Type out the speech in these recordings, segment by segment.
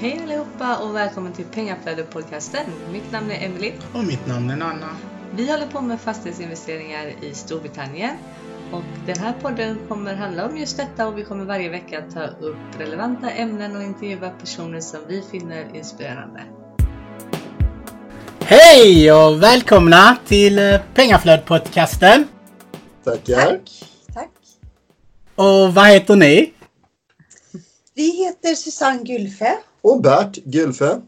Hej allihopa och välkommen till Pengaflödet-podcasten. Mitt namn är Emily. Och mitt namn är Nanna. Vi håller på med fastighetsinvesteringar i Storbritannien. Och den här podden kommer handla om just detta och vi kommer varje vecka ta upp relevanta ämnen och intervjua personer som vi finner inspirerande. Hej och välkomna till eh, Pengaflödet-podcasten. Tackar. Tack. Tack. Och vad heter ni? Vi heter Susanne Gylfe. Och Bert Gylfe.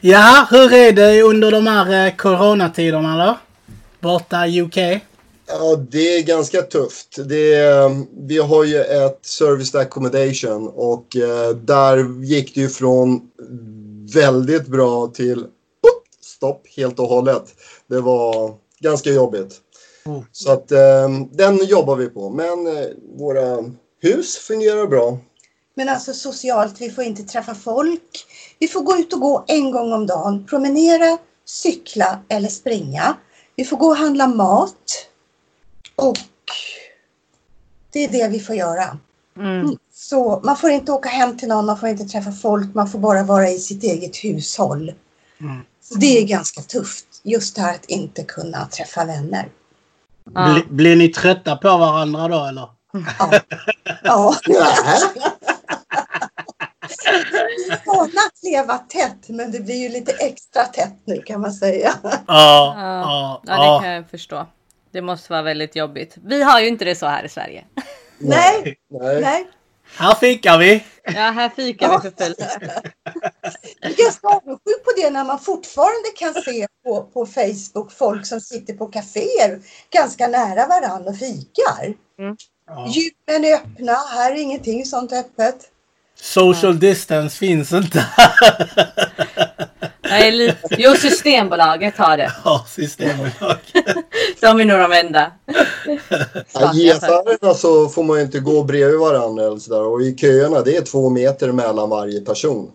Ja, hur är det under de här eh, coronatiderna då? Borta i UK? Ja, det är ganska tufft. Det är, vi har ju ett service accommodation och eh, där gick det ju från väldigt bra till stopp helt och hållet. Det var ganska jobbigt. Mm. Så att eh, den jobbar vi på. Men eh, våra hus fungerar bra. Men alltså socialt, vi får inte träffa folk. Vi får gå ut och gå en gång om dagen. Promenera, cykla eller springa. Vi får gå och handla mat. Och det är det vi får göra. Mm. Så man får inte åka hem till någon, man får inte träffa folk, man får bara vara i sitt eget hushåll. Mm. Så det är ganska tufft, just det här att inte kunna träffa vänner. Bli, blir ni trötta på varandra då eller? Ja. ja. Vana att leva tätt, men det blir ju lite extra tätt nu kan man säga. Ja, Ja, ja, ja, det kan jag förstå. Det måste vara väldigt jobbigt. Vi har ju inte det så här i Sverige. Nej, Nej. nej. Här fikar vi. Ja, här fikar vi för fullt. Jag är ganska avundsjuk på det när man fortfarande kan se på, på Facebook folk som sitter på kaféer ganska nära varandra och fikar. Ja. Gymmen är öppna, här är ingenting sånt öppet. Social distance finns inte. Nej, lite. Jo, Systembolaget har det. Ja, systembolag. De är nog de enda. Ja, I affärerna så får man ju inte gå bredvid varandra eller sådär. Och i köerna det är två meter mellan varje person.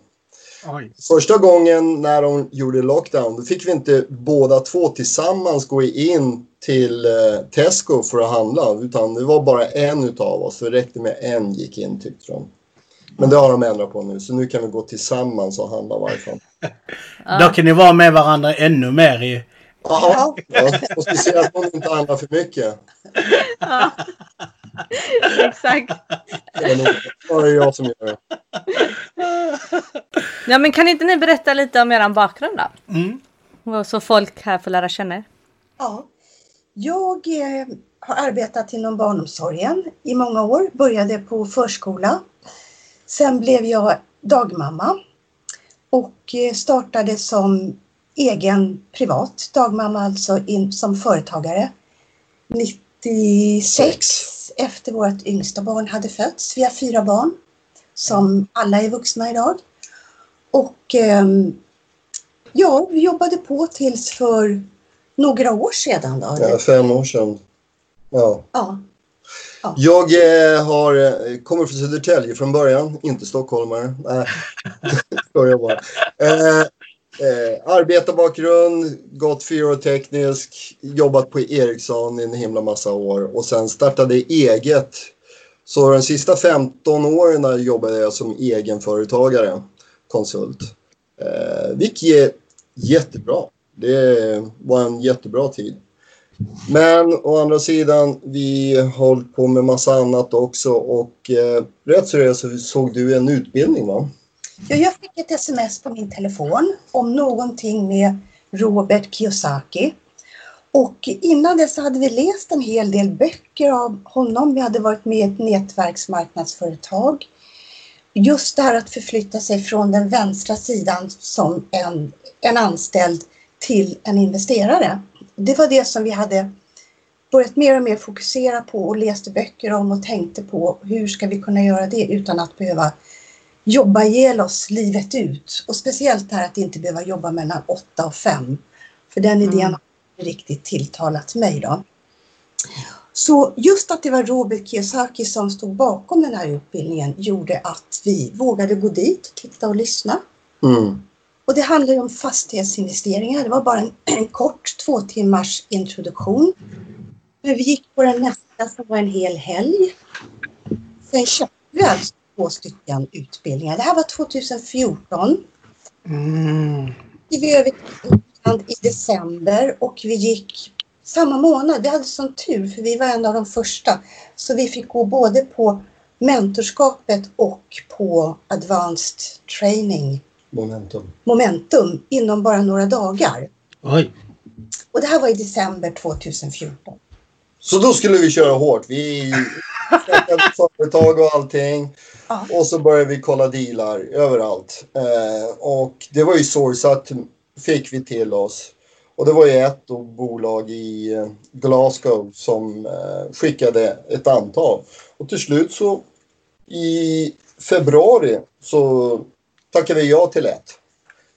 Oj. Första gången när de gjorde lockdown då fick vi inte båda två tillsammans gå in till eh, Tesco för att handla. Utan det var bara en utav oss. Det räckte med en gick in tyckte de. Men det har de ändrat på nu. Så nu kan vi gå tillsammans och handla varifrån. Då kan ni vara med varandra ännu mer i... Ja, ja. Och speciellt om de inte handlar för mycket. Ja. Exakt. Det är nog bara jag som gör det. Ja, men kan inte ni berätta lite om er bakgrund då? Mm. Och Så folk här får lära känna er. Ja. Jag eh, har arbetat inom barnomsorgen i många år. Började på förskola. Sen blev jag dagmamma och eh, startade som egen privat dagmamma, alltså in, som företagare 96 efter vårt yngsta barn hade fötts. Vi har fyra barn som alla är vuxna idag. Och ehm, ja, vi jobbade på tills för några år sedan. Då. Ja, fem år sedan. Ja. Ja. Jag eh, har, eh, kommer från Södertälje från början, inte stockholmare. Nej, jag bara. Eh, eh, arbetarbakgrund, gått fyroteknisk, jobbat på Ericsson i en himla massa år och sen startade eget. Så de sista 15 åren jobbade jag som egenföretagare, konsult. Eh, vilket är jättebra. Det var en jättebra tid. Men å andra sidan, vi har hållit på med massa annat också och eh, rätt så det så såg du en utbildning va? Ja, jag fick ett sms på min telefon om någonting med Robert Kiyosaki. Och innan dess hade vi läst en hel del böcker av honom. Vi hade varit med i ett nätverksmarknadsföretag. Just det här att förflytta sig från den vänstra sidan som en, en anställd till en investerare. Det var det som vi hade börjat mer och mer fokusera på och läste böcker om och tänkte på hur ska vi kunna göra det utan att behöva jobba ihjäl oss livet ut. Och speciellt det här att inte behöva jobba mellan åtta och fem. För den idén Mm. har inte riktigt tilltalat mig då. Så just att det var Robert Kiyosaki som stod bakom den här utbildningen gjorde att vi vågade gå dit, titta och lyssna. Mm. Och det handlar ju om fastighetsinvesteringar. Det var bara en, en kort två timmars introduktion. Men vi gick på den nästa som var en hel helg. Sen köpte vi alltså två stycken utbildningar. Det här var 2014. Mm. gick vi över till i december och vi gick samma månad. Vi hade sån tur för vi var en av de första. Så vi fick gå både på mentorskapet och på advanced training, Momentum. momentum, inom bara några dagar. Oj. Och det här var i december 2014. Så då skulle vi köra hårt. Vi företag och allting. Ja. Och så började vi kolla dealar överallt. Eh, och det var ju Sourcat fick vi till oss. Och det var ju ett då, bolag i eh, Glasgow som eh, skickade ett antal. Och till slut så i februari så tackade vi ja till ett.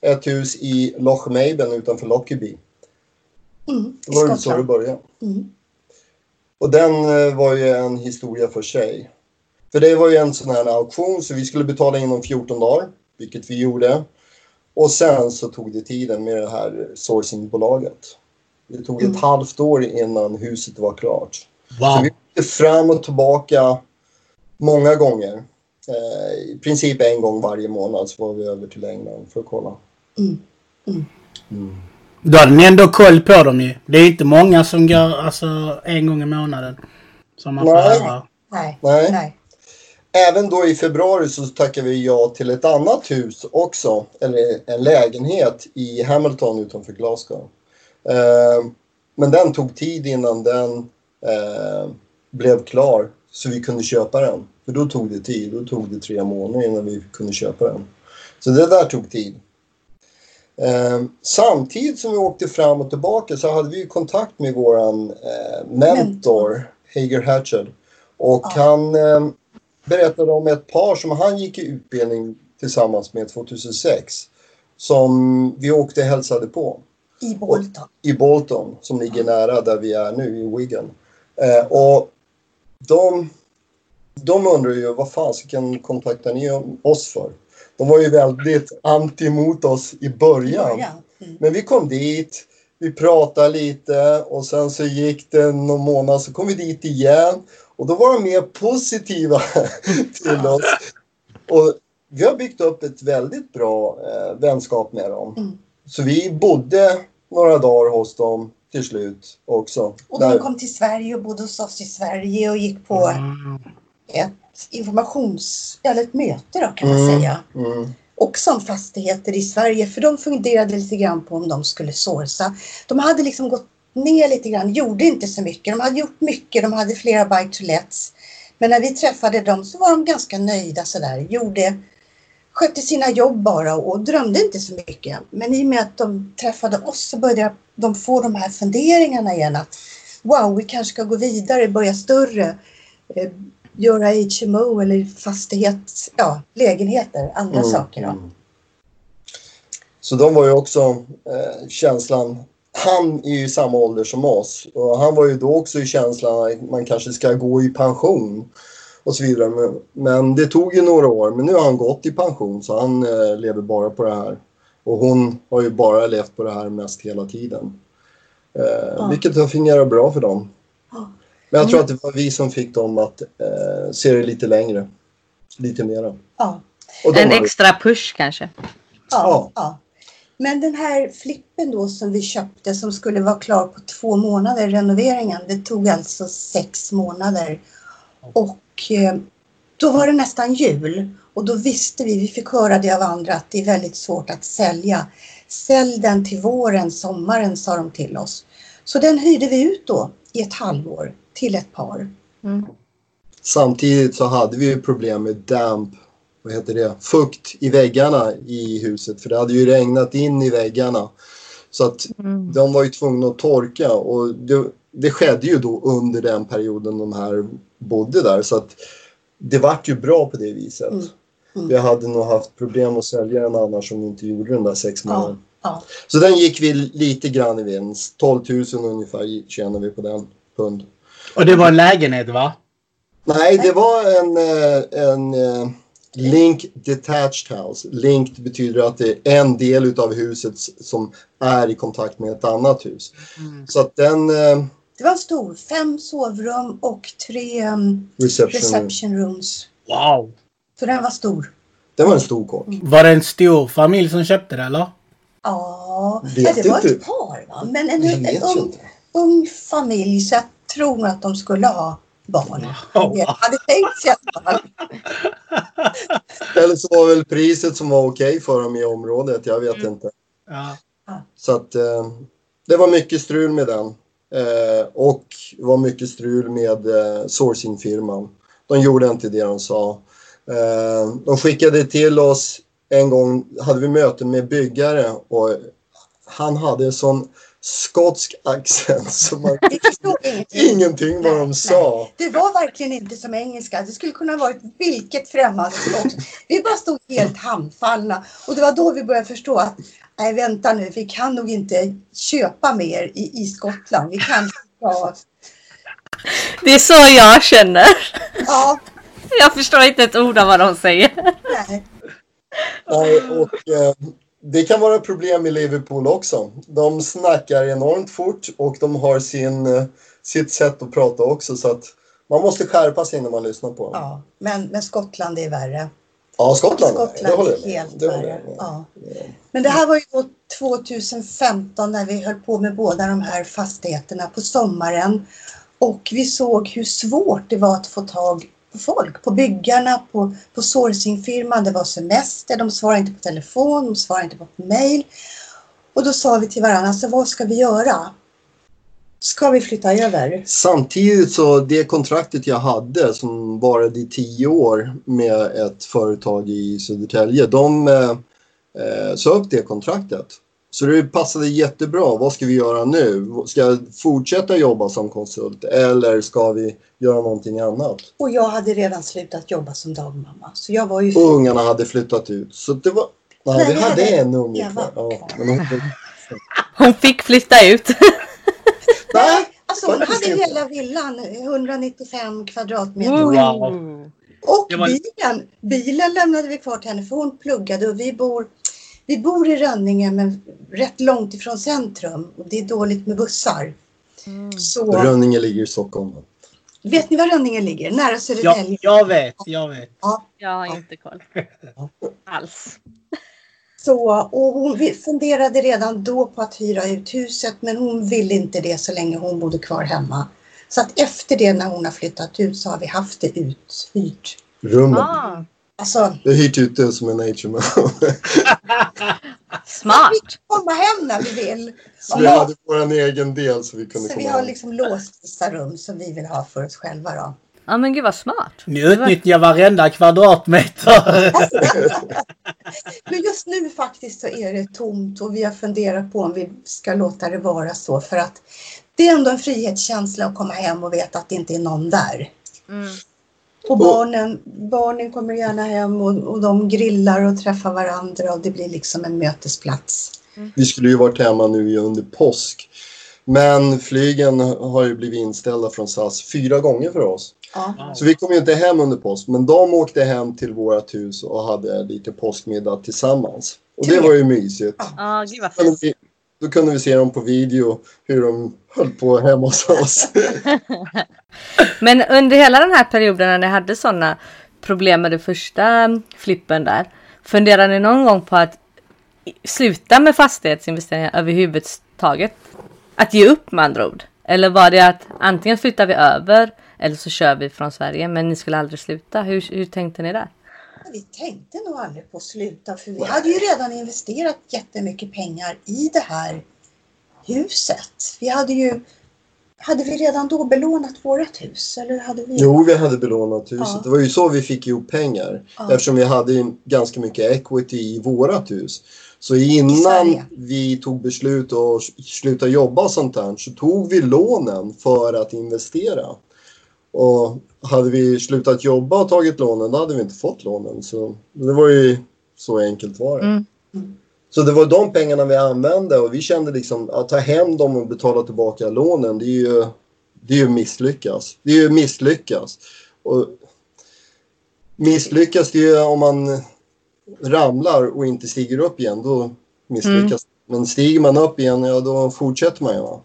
Ett hus i Loch Maben utanför Lockerbie. Mm, Det var ju så det började. Mm. Och den eh, var ju en historia för sig. För det var ju en sån här auktion så vi skulle betala inom 14 dagar, vilket vi gjorde. Och sen så tog det tiden med det här sourcingbolaget. Det tog Mm. ett halvt år innan huset var klart. Så Wow. vi åkte fram och tillbaka många gånger. Eh, I princip en gång varje månad så var vi över till England för att kolla. Mm. Mm. Då hade ni ändå koll på dem ju. Det är inte många som går alltså en gång i månaden. Som man får Nej. höra. Nej, Nej. nej. Även då i februari så tackade vi ja till ett annat hus också, eller en lägenhet i Hamilton utanför Glasgow. Eh, men den tog tid innan den eh, blev klar så vi kunde köpa den. För då tog det tid, då tog det tre månader innan vi kunde köpa den. Så det där tog tid. Eh, samtidigt som vi åkte fram och tillbaka så hade vi kontakt med våran eh, mentor, Hager Hatchard. Och Ja. han eh, berättade om ett par som han gick i utbildning tillsammans med 2006. Som vi åkte och hälsade på I Bolton. i Bolton som ligger nära där vi är nu i Wigan. Eh, och de, de undrar ju vad fasiken kontaktar ni oss för? De var ju väldigt anti mot oss i början. Mm. Men vi kom dit, vi pratade lite och sen så gick det någon månad så kom vi dit igen och då var de mer positiva till oss. Och vi har byggt upp ett väldigt bra eh, vänskap med dem. Mm. Så vi bodde några dagar hos dem till slut också. Och Där- de kom till Sverige och bodde hos oss i Sverige och gick på Mm. Ett informations... Eller ett möte då kan man Mm. säga. Mm. Också om fastigheter i Sverige. För de funderade lite grann på om de skulle sourca. De hade liksom gått ner lite grann, gjorde inte så mycket. De hade gjort mycket, de hade flera buy to lets. Men när vi träffade dem så var de ganska nöjda sådär. Gjorde, skötte sina jobb bara och drömde inte så mycket. Men i och med att de träffade oss så började de få de här funderingarna igen att wow, vi kanske ska gå vidare, börja större, eh, göra HMO eller fastighet, ja, lägenheter, andra Mm, saker. Då. mm. Så de var ju också eh, känslan. Han är ju samma ålder som oss och han var ju då också i känslan att man kanske ska gå i pension och så vidare. Men, men det tog ju några år. Men nu har han gått i pension så han eh, lever bara på det här. Och hon har ju bara levt på det här mest hela tiden. Eh, Ja. Vilket har fungerat bra för dem. Men jag tror Mm. att det var vi som fick dem att eh, se det lite längre. Lite mera. Ja. En har- extra push kanske. Ja, Ja. ja. Men den här flippen då som vi köpte som skulle vara klar på två månader, renoveringen, det tog alltså sex månader. Och eh, då var det nästan jul och då visste vi, vi fick höra det av andra, att det är väldigt svårt att sälja. Sälj den till våren, sommaren sa de till oss. Så den hyrde vi ut då i ett halvår till ett par. Mm. Samtidigt så hade vi ju problem med damp, vad heter det, fukt i väggarna i huset för det hade ju regnat in i väggarna. Så att Mm. de var ju tvungna att torka och det, det skedde ju då under den perioden de här bodde där så att det vart ju bra på det viset. Mm. Mm. Vi hade nog haft problem att sälja den annars om vi inte gjorde den där sex månaderna. Ja, Så den gick vi lite grann i vinst. 12 000 ungefär tjänade vi på den pund. Och det var en lägenhet va? Nej, det var en, eh, en eh, link detached house. Linked betyder att det är en del utav huset som är i kontakt med ett annat hus. Mm. Så att den eh, det var stor, fem sovrum och tre um, reception, reception rooms. Wow! Så den var stor. Det var en stor kåk. Var det en stor familj som köpte det eller? Ja, det var inte. ett par va? Men en, en, ju ung, ung familj så jag tror att de skulle ha barn. Ja. Jag hade tänkt sig i alla fall. Eller så var väl priset som var okej för dem i området. Jag vet inte. Ja. Så att eh, det var mycket strul med den. Eh, och det var mycket strul med eh, sourcingfirman. De gjorde inte det de sa. Eh, de skickade till oss en gång, hade vi möten med byggare och han hade sån skotsk accent så man Vi förstod ingenting. ingenting vad de sa. Det var verkligen inte som engelska. Det skulle kunna varit vilket främmande språk. Vi bara stod helt handfallna. Och det var då vi började förstå att nej vänta nu, vi kan nog inte köpa mer i, i Skottland. Vi kanske ska... Det är så jag känner. Ja, Jag förstår inte ett ord av vad de säger. nej. Nej, och, eh, det kan vara problem i Liverpool också. De snackar enormt fort och de har sin, eh, sitt sätt att prata också. Så att man måste skärpa sig när man lyssnar på dem. Ja, men, men Skottland är värre. Ja, Skottland. det Skottland håller är jag med. helt Det håller. Ja. Men det här var ju då 2015 när vi höll på med båda de här fastigheterna på sommaren. Och vi såg hur svårt det var att få tag på folk, på byggarna, på, på sourcingfirman. Det var semester, de svarade inte på telefon, de svarade inte på mail. Och då sa vi till varandra, alltså, vad ska vi göra? Ska vi flytta över? Samtidigt så det kontraktet jag hade som varade i tio år med ett företag i Södertälje. De eh, eh sa upp det kontraktet. Så det passade jättebra. Vad ska vi göra nu? Ska jag fortsätta jobba som konsult eller ska vi göra någonting annat? Och jag hade redan slutat jobba som dagmamma. Så jag var ju... Och ungarna hade flyttat ut. Så det var... Nej, Nej, vi hade hade en unge kvar. Ja, hon... Hon fick flytta ut. Nej, Alltså hon hade inte. hela villan, 195 kvadratmeter. Wow. Och bilen, bilen lämnade vi kvar till henne för hon pluggade och vi bor, vi bor i Rönninge men rätt långt ifrån centrum och det är dåligt med bussar. Så Rönninge ligger i Stockholm. vet ni var Rönninge ligger? Nära Ja, Södertälje. jag vet, jag vet. Jag har inte koll. Alls. Så, och hon funderade redan då på att hyra ut huset men hon ville inte det så länge hon bodde kvar hemma. Så att efter det när hon har flyttat ut så har vi haft det uthyrt. Rummet. Ah, Alltså, Jag hyrt ut det som en HMO. smart. komma hem när vi vill. Så vi hade vår egen del så vi kunde Så vi komma har hem. liksom låst vissa rum som vi vill ha för oss själva då. Ja men gud vad smart. Ni utnyttjar varenda kvadratmeter. Men just nu faktiskt så är det tomt och vi har funderat på om vi ska låta det vara så för att det är ändå en frihetskänsla att komma hem och veta att det inte är någon där. Mm. Och barnen, barnen kommer gärna hem och, och de grillar och träffar varandra och det blir liksom en mötesplats. Vi skulle ju varit hemma nu under påsk. Men flygen har ju blivit inställda från SAS fyra gånger för oss. Ja. Så vi kom ju inte hem under påsk. Men de åkte hem till vårt hus och hade lite påskmiddag tillsammans. Och det var ju mysigt. Ja, gud vad Då kunde fint. vi- Då kunde vi se dem på video hur de höll på hemma hos oss. Men under hela den här perioden när ni hade sådana problem med den första flippen där. Funderar ni någon gång på att sluta med fastighetsinvesteringar överhuvudtaget? Att ge upp med andra ord? Eller var det att antingen flyttar vi över eller så kör vi från Sverige men ni skulle aldrig sluta? Hur, hur tänkte ni där? Vi tänkte nog aldrig på att sluta för vi hade ju redan investerat jättemycket pengar i det här huset. Vi hade ju hade vi redan då belånat vårt hus? Eller hade vi? Jo, vi hade belånat huset. Ja. Det var ju så vi fick ihop pengar. Ja. Eftersom vi hade ganska mycket equity i vårat hus. Så innan vi tog beslut att sluta jobba sånt där så tog vi lånen för att investera. Och hade vi slutat jobba och tagit lånen då hade vi inte fått lånen. Så det var ju så enkelt var det. Mm. Så det var de pengarna vi använde och vi kände liksom att ta hem dem och betala tillbaka lånen det är ju, det är ju misslyckas. Det är ju misslyckas. Och misslyckas det ju om man ramlar och inte stiger upp igen då misslyckas Men stiger man upp igen ja då fortsätter man ju. Ja.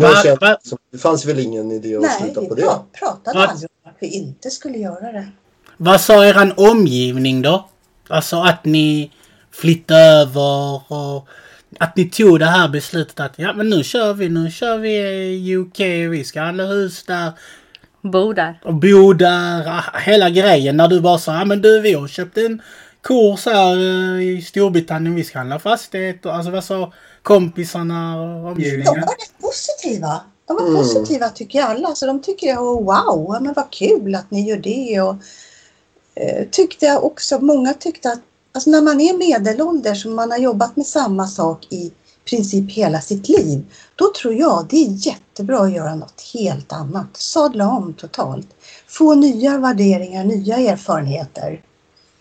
Jag kände liksom, det fanns väl ingen idé att Nej, sluta vi på det. pra- pratade Va? aldrig om att vi inte skulle göra det. Vad sa eran omgivning då? Alltså att ni flyttade över och att ni tog det här beslutet att ja men nu kör vi, nu kör vi i UK, vi ska handla hus där Bo där. och bo där, ah, hela grejen. När du bara sa ja men du vi har köpt en kurs här eh, i Storbritannien, vi ska handla fastighet. Och, alltså vad sa kompisarna och De var rätt positiva. De var Mm. positiva tycker alla. Så de tycker jag, oh, wow, men vad kul att ni gör det. Och, eh, tyckte jag också, många tyckte att alltså när man är medelålders och man har jobbat med samma sak i princip hela sitt liv. Då tror jag det är jättebra att göra något helt annat. Sadla om totalt. Få nya värderingar, nya erfarenheter.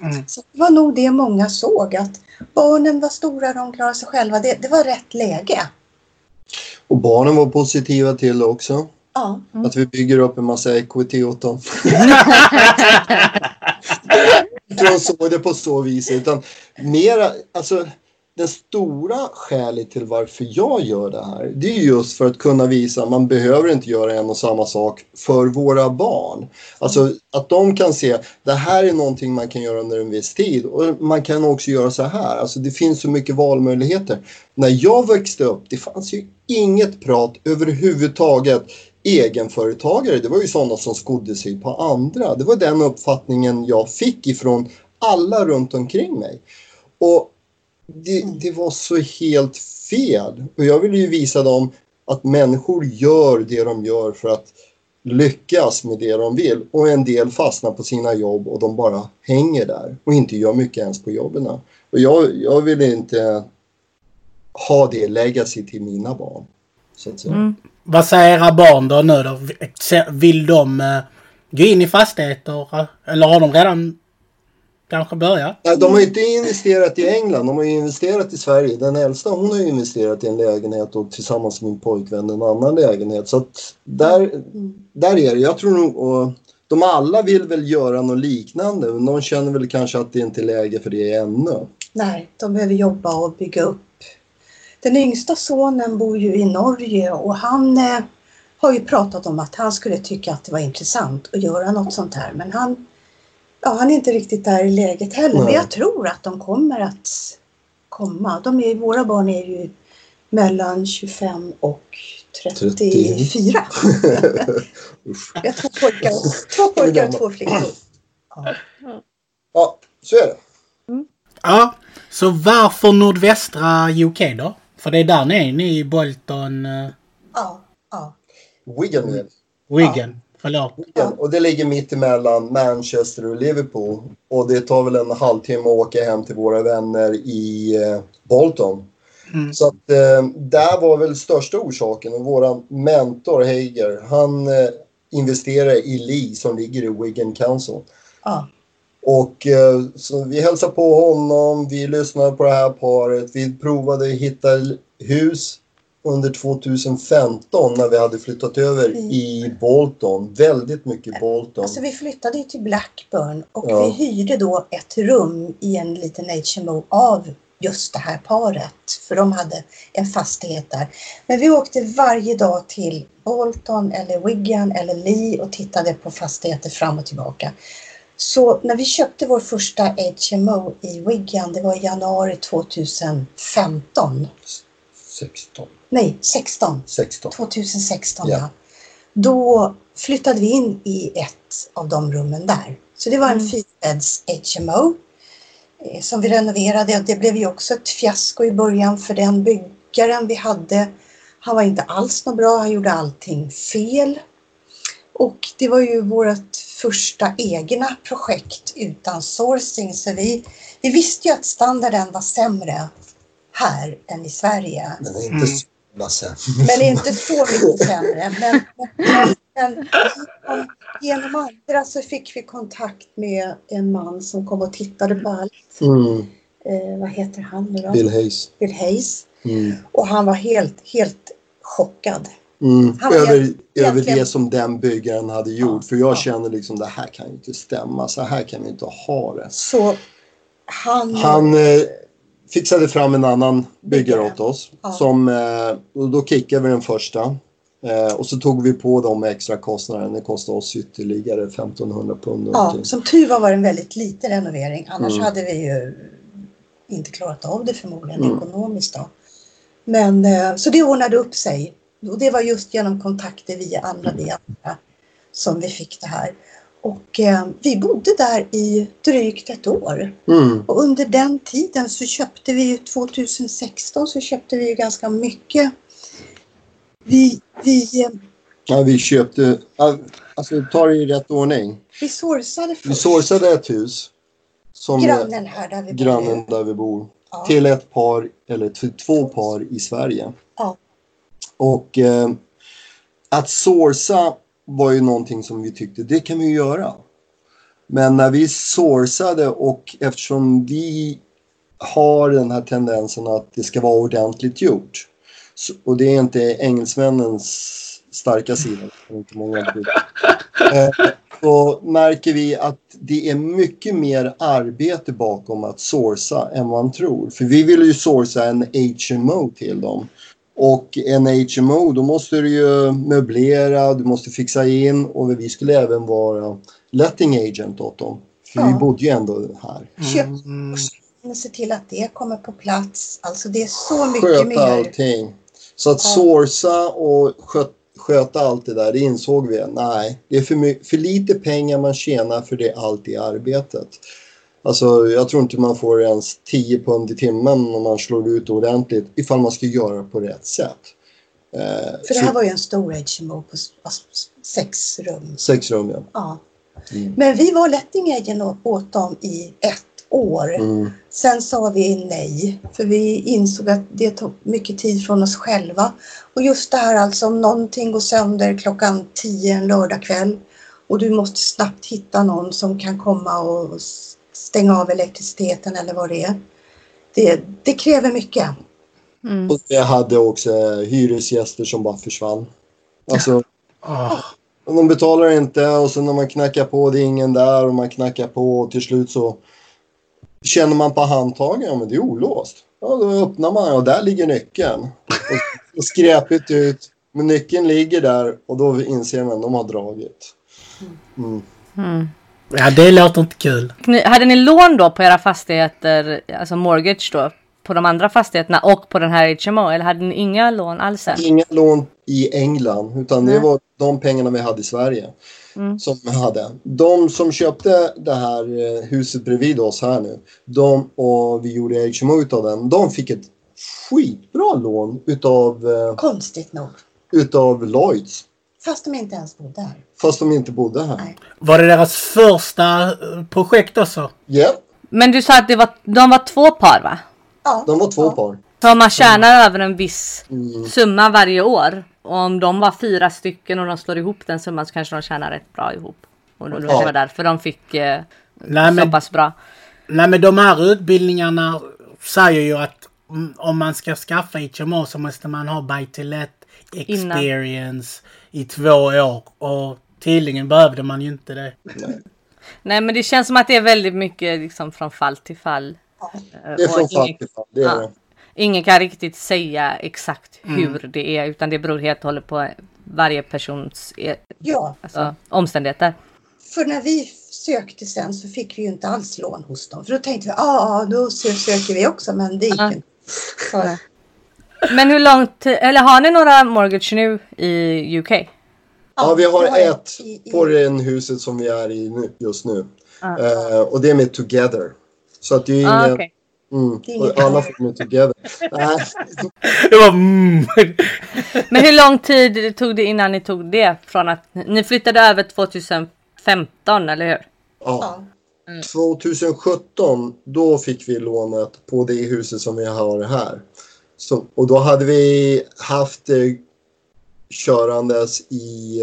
Mm. Så det var nog det många såg att barnen var stora, de klarade sig själva. Det, det var rätt läge. Och barnen var positiva till det också. Ja. Att vi bygger upp en massa equity åt dem. Jag tror de såg det på så vis. Utan mera, alltså det stora skälet till varför jag gör det här, det är just för att kunna visa att man behöver inte göra en och samma sak för våra barn. Alltså att de kan se, det här är någonting man kan göra under en viss tid och man kan också göra så här. Alltså det finns så mycket valmöjligheter. När jag växte upp, det fanns ju inget prat överhuvudtaget egenföretagare, det var ju sådana som skodde sig på andra. Det var den uppfattningen jag fick ifrån alla runt omkring mig. Och det, det var så helt fel. Och jag ville ju visa dem att människor gör det de gör för att lyckas med det de vill. Och en del fastnar på sina jobb och de bara hänger där och inte gör mycket ens på jobben. Och jag, jag vill inte ha det legacy till mina barn. Så att säga. Mm. Vad säger era barn då nu då? Vill de eh, gå in i fastigheter? Eller har de redan kanske börjat? Nej, De har inte investerat i England, de har ju investerat i Sverige. Den äldsta hon har ju investerat i en lägenhet och tillsammans med min pojkvän en annan lägenhet. Så att där, där är det. Jag tror nog, och de alla vill väl göra något liknande men de känner väl kanske att det inte är läge för det ännu. Nej, de behöver jobba och bygga upp. Den yngsta sonen bor ju i Norge och han eh, har ju pratat om att han skulle tycka att det var intressant att göra något sånt här. Men han, ja, han är inte riktigt där i läget heller. Men Nej. jag tror att de kommer att komma. De är, våra barn är ju mellan 25 och 34. Usch. Jag har två pojkar, två pojkar och två flickor. Ja, så är det. Ja, så varför nordvästra UK då? För det är där ni är, ni i Bolton, uh, Ja, ja. Wigan det. Wigan. Förlåt. Wigan. Och det ligger mitt emellan Manchester och Liverpool. Och det tar väl en halvtimme att åka hem till våra vänner i eh, Bolton. Mm. Så att eh, där var väl största orsaken. Och våran mentor Heiger, han eh, investerade i Lee som ligger i Wigan Council. ja. Och eh, så vi hälsade på honom, vi lyssnade på det här paret, vi provade att hitta hus under 2015 när vi hade flyttat över Mm. i Bolton. Väldigt mycket Bolton. Alltså vi flyttade ju till Blackburn och Ja. vi hyrde då ett rum i en liten HMO av just det här paret. För de hade en fastighet där. Men vi åkte varje dag till Bolton eller Wigan eller Lee och tittade på fastigheter fram och tillbaka. Så när vi köpte vår första HMO i Wigan, det var i januari 2015. 16. Nej, 16. 16. 2016 Ja. Då flyttade vi in i ett av de rummen där. Så det var en Mm. fyrbädds HMO eh, som vi renoverade det blev ju också ett fiasko i början för den byggaren vi hade. Han var inte alls något bra, han gjorde allting fel. Och det var ju vårt första egna projekt utan sourcing så vi, vi visste ju att standarden var sämre här än i Sverige. Men inte Mm. så jävla sen. Men inte så mycket sämre. Men, men, men genom- genom andra så fick vi kontakt med en man som kom och tittade på allt. Mm. Eh, vad heter han nu då? Bill Hayes. Bill Hayes. Mm. Och han var helt, helt chockad. Mm. Över, över det som den byggaren hade gjort. För jag ja. känner liksom det här kan ju inte stämma. Så här kan vi inte ha det. Så han... Han eh, fixade fram en annan byggare åt oss. Ja. Som, eh, och då kickade vi den första. Eh, och så tog vi på de extra kostnaderna. Det kostade oss ytterligare 1500 pund. Ja, som tur var var det en väldigt liten renovering. Annars Mm. hade vi ju inte klarat av det förmodligen Mm. ekonomiskt då. Men eh, så det ordnade upp sig. Och det var just genom kontakter via andra det andra som vi fick det här. Och eh, vi bodde där i drygt ett år. Mm. Och under den tiden så köpte vi ju 2016 så köpte vi ganska mycket. Vi, vi, eh, Ja, vi köpte, alltså ta det i rätt ordning. vi sourcade Vi först sourcade ett hus. Som grannen här där vi grannen bodde. där vi bor. Ja. Till ett par, eller till två par i Sverige. Ja. Och eh, att sourca var ju någonting som vi tyckte, det kan vi ju göra. Men när vi sourcade och eftersom vi har den här tendensen att det ska vara ordentligt gjort. Så, och det är inte engelsmännens starka sida. Inte många eh, så märker vi att det är mycket mer arbete bakom att sourca än man tror. För vi vill ju sourca en HMO till dem. Och en HMO, då måste du ju möblera, du måste fixa in och vi skulle även vara letting agent åt dem. För vi Ja. bodde ju ändå här. Köp Mm. och se till att det kommer på plats. Alltså det är så mycket Sköta mer. allting. Så att Ja. sourca och sköt, sköta allt det där, det insåg vi. Nej, det är för, för lite pengar man tjänar för det allt i arbetet. Alltså, jag tror inte man får ens 10 pund i timmen om man slår ut ordentligt ifall man ska göra på rätt sätt. Eh, För det här var ju en stor HMO på sex rum. Sex rum, ja. Ja. Mm. Men vi var å- åt dem i ett år. Mm. Sen sa vi nej, för vi insåg att det tog mycket tid från oss själva. Och just det här alltså om någonting går sönder klockan 10 en lördagkväll och du måste snabbt hitta någon som kan komma och stänga av elektriciteten eller vad det är. Det, det kräver mycket. Mm. Och vi hade också eh, hyresgäster som bara försvann. Alltså. Och de betalar inte och sen när man knackar på det är ingen där och man knackar på och till slut så känner man på handtagen, ja men det är olåst. Ja, då öppnar man och där ligger nyckeln. Och, och skräpigt ut. Men nyckeln ligger där och då inser man att de har dragit. Mm. Mm. Ja, det låter inte kul. Ni, hade ni lån då på era fastigheter, alltså mortgage då, på de andra fastigheterna och på den här HMO? Eller hade ni inga lån alls än? Inga lån i England utan det Nej. var de pengarna vi hade i Sverige. Mm. Som vi hade. De som köpte det här eh, huset bredvid oss här nu. De, och vi gjorde HMO utav den. De fick ett skitbra lån utav, eh, Konstigt nog. utav Lloyds. Fast de inte ens bodde här. Fast de inte bodde här. Nej. Var det deras första eh, projekt också? Ja, Men du sa att det var, de var två par va? Ja. de var två ja. par. Så om man tjänar över en viss Mm. summa varje år och om de var fyra stycken och de slår ihop den summan så kanske de tjänar rätt bra ihop. Och då, då Ja. det var därför de fick eh, Nej så men, pass bra. nej men de här utbildningarna säger ju att mm, om man ska skaffa HMO så måste man ha buy let Innan. experience i två år. Och tydligen behövde man ju inte det. Nej men det känns som att det är väldigt mycket liksom från fall till fall. Eh, Det är och från fall ingen- till fall. Det är Ja. det. Ingen kan riktigt säga exakt Mm. hur det är utan det beror helt och hållet på varje persons eh, ja, alltså, omständigheter. för när vi sökte sen så fick vi ju inte alls lån hos dem. För då tänkte vi, ja, ah, då sö- söker vi också, men det gick inte. Men hur långt, eller har ni några mortgage nu i UK? Ja, vi har ett på det huset som vi är i nu, just nu. Ah. Eh, och det är med Together. Så att det är ingen... Ah, okej. mm, och alla får med Together. Det var mm. Men hur lång tid tog det innan ni tog det? Från att ni flyttade över 2015, eller hur? ja. Ja. 2017 då fick vi lånet på det huset som vi har här. Så, och då hade vi haft det körandes i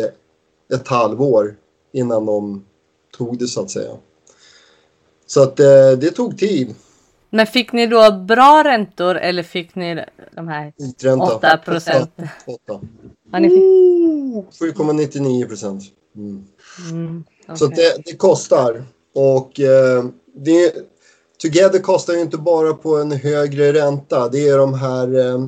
ett halvår innan de tog det så att säga. Så att eh, det tog tid. Men fick ni då bra räntor eller fick ni de här Ytränta. 8 procent? Åtta. Ja, ni fick... Mm. 7,99 procent. Mm. Mm, Så det, det kostar. Och eh, det, Together kostar ju inte bara på en högre ränta. Det är de här eh,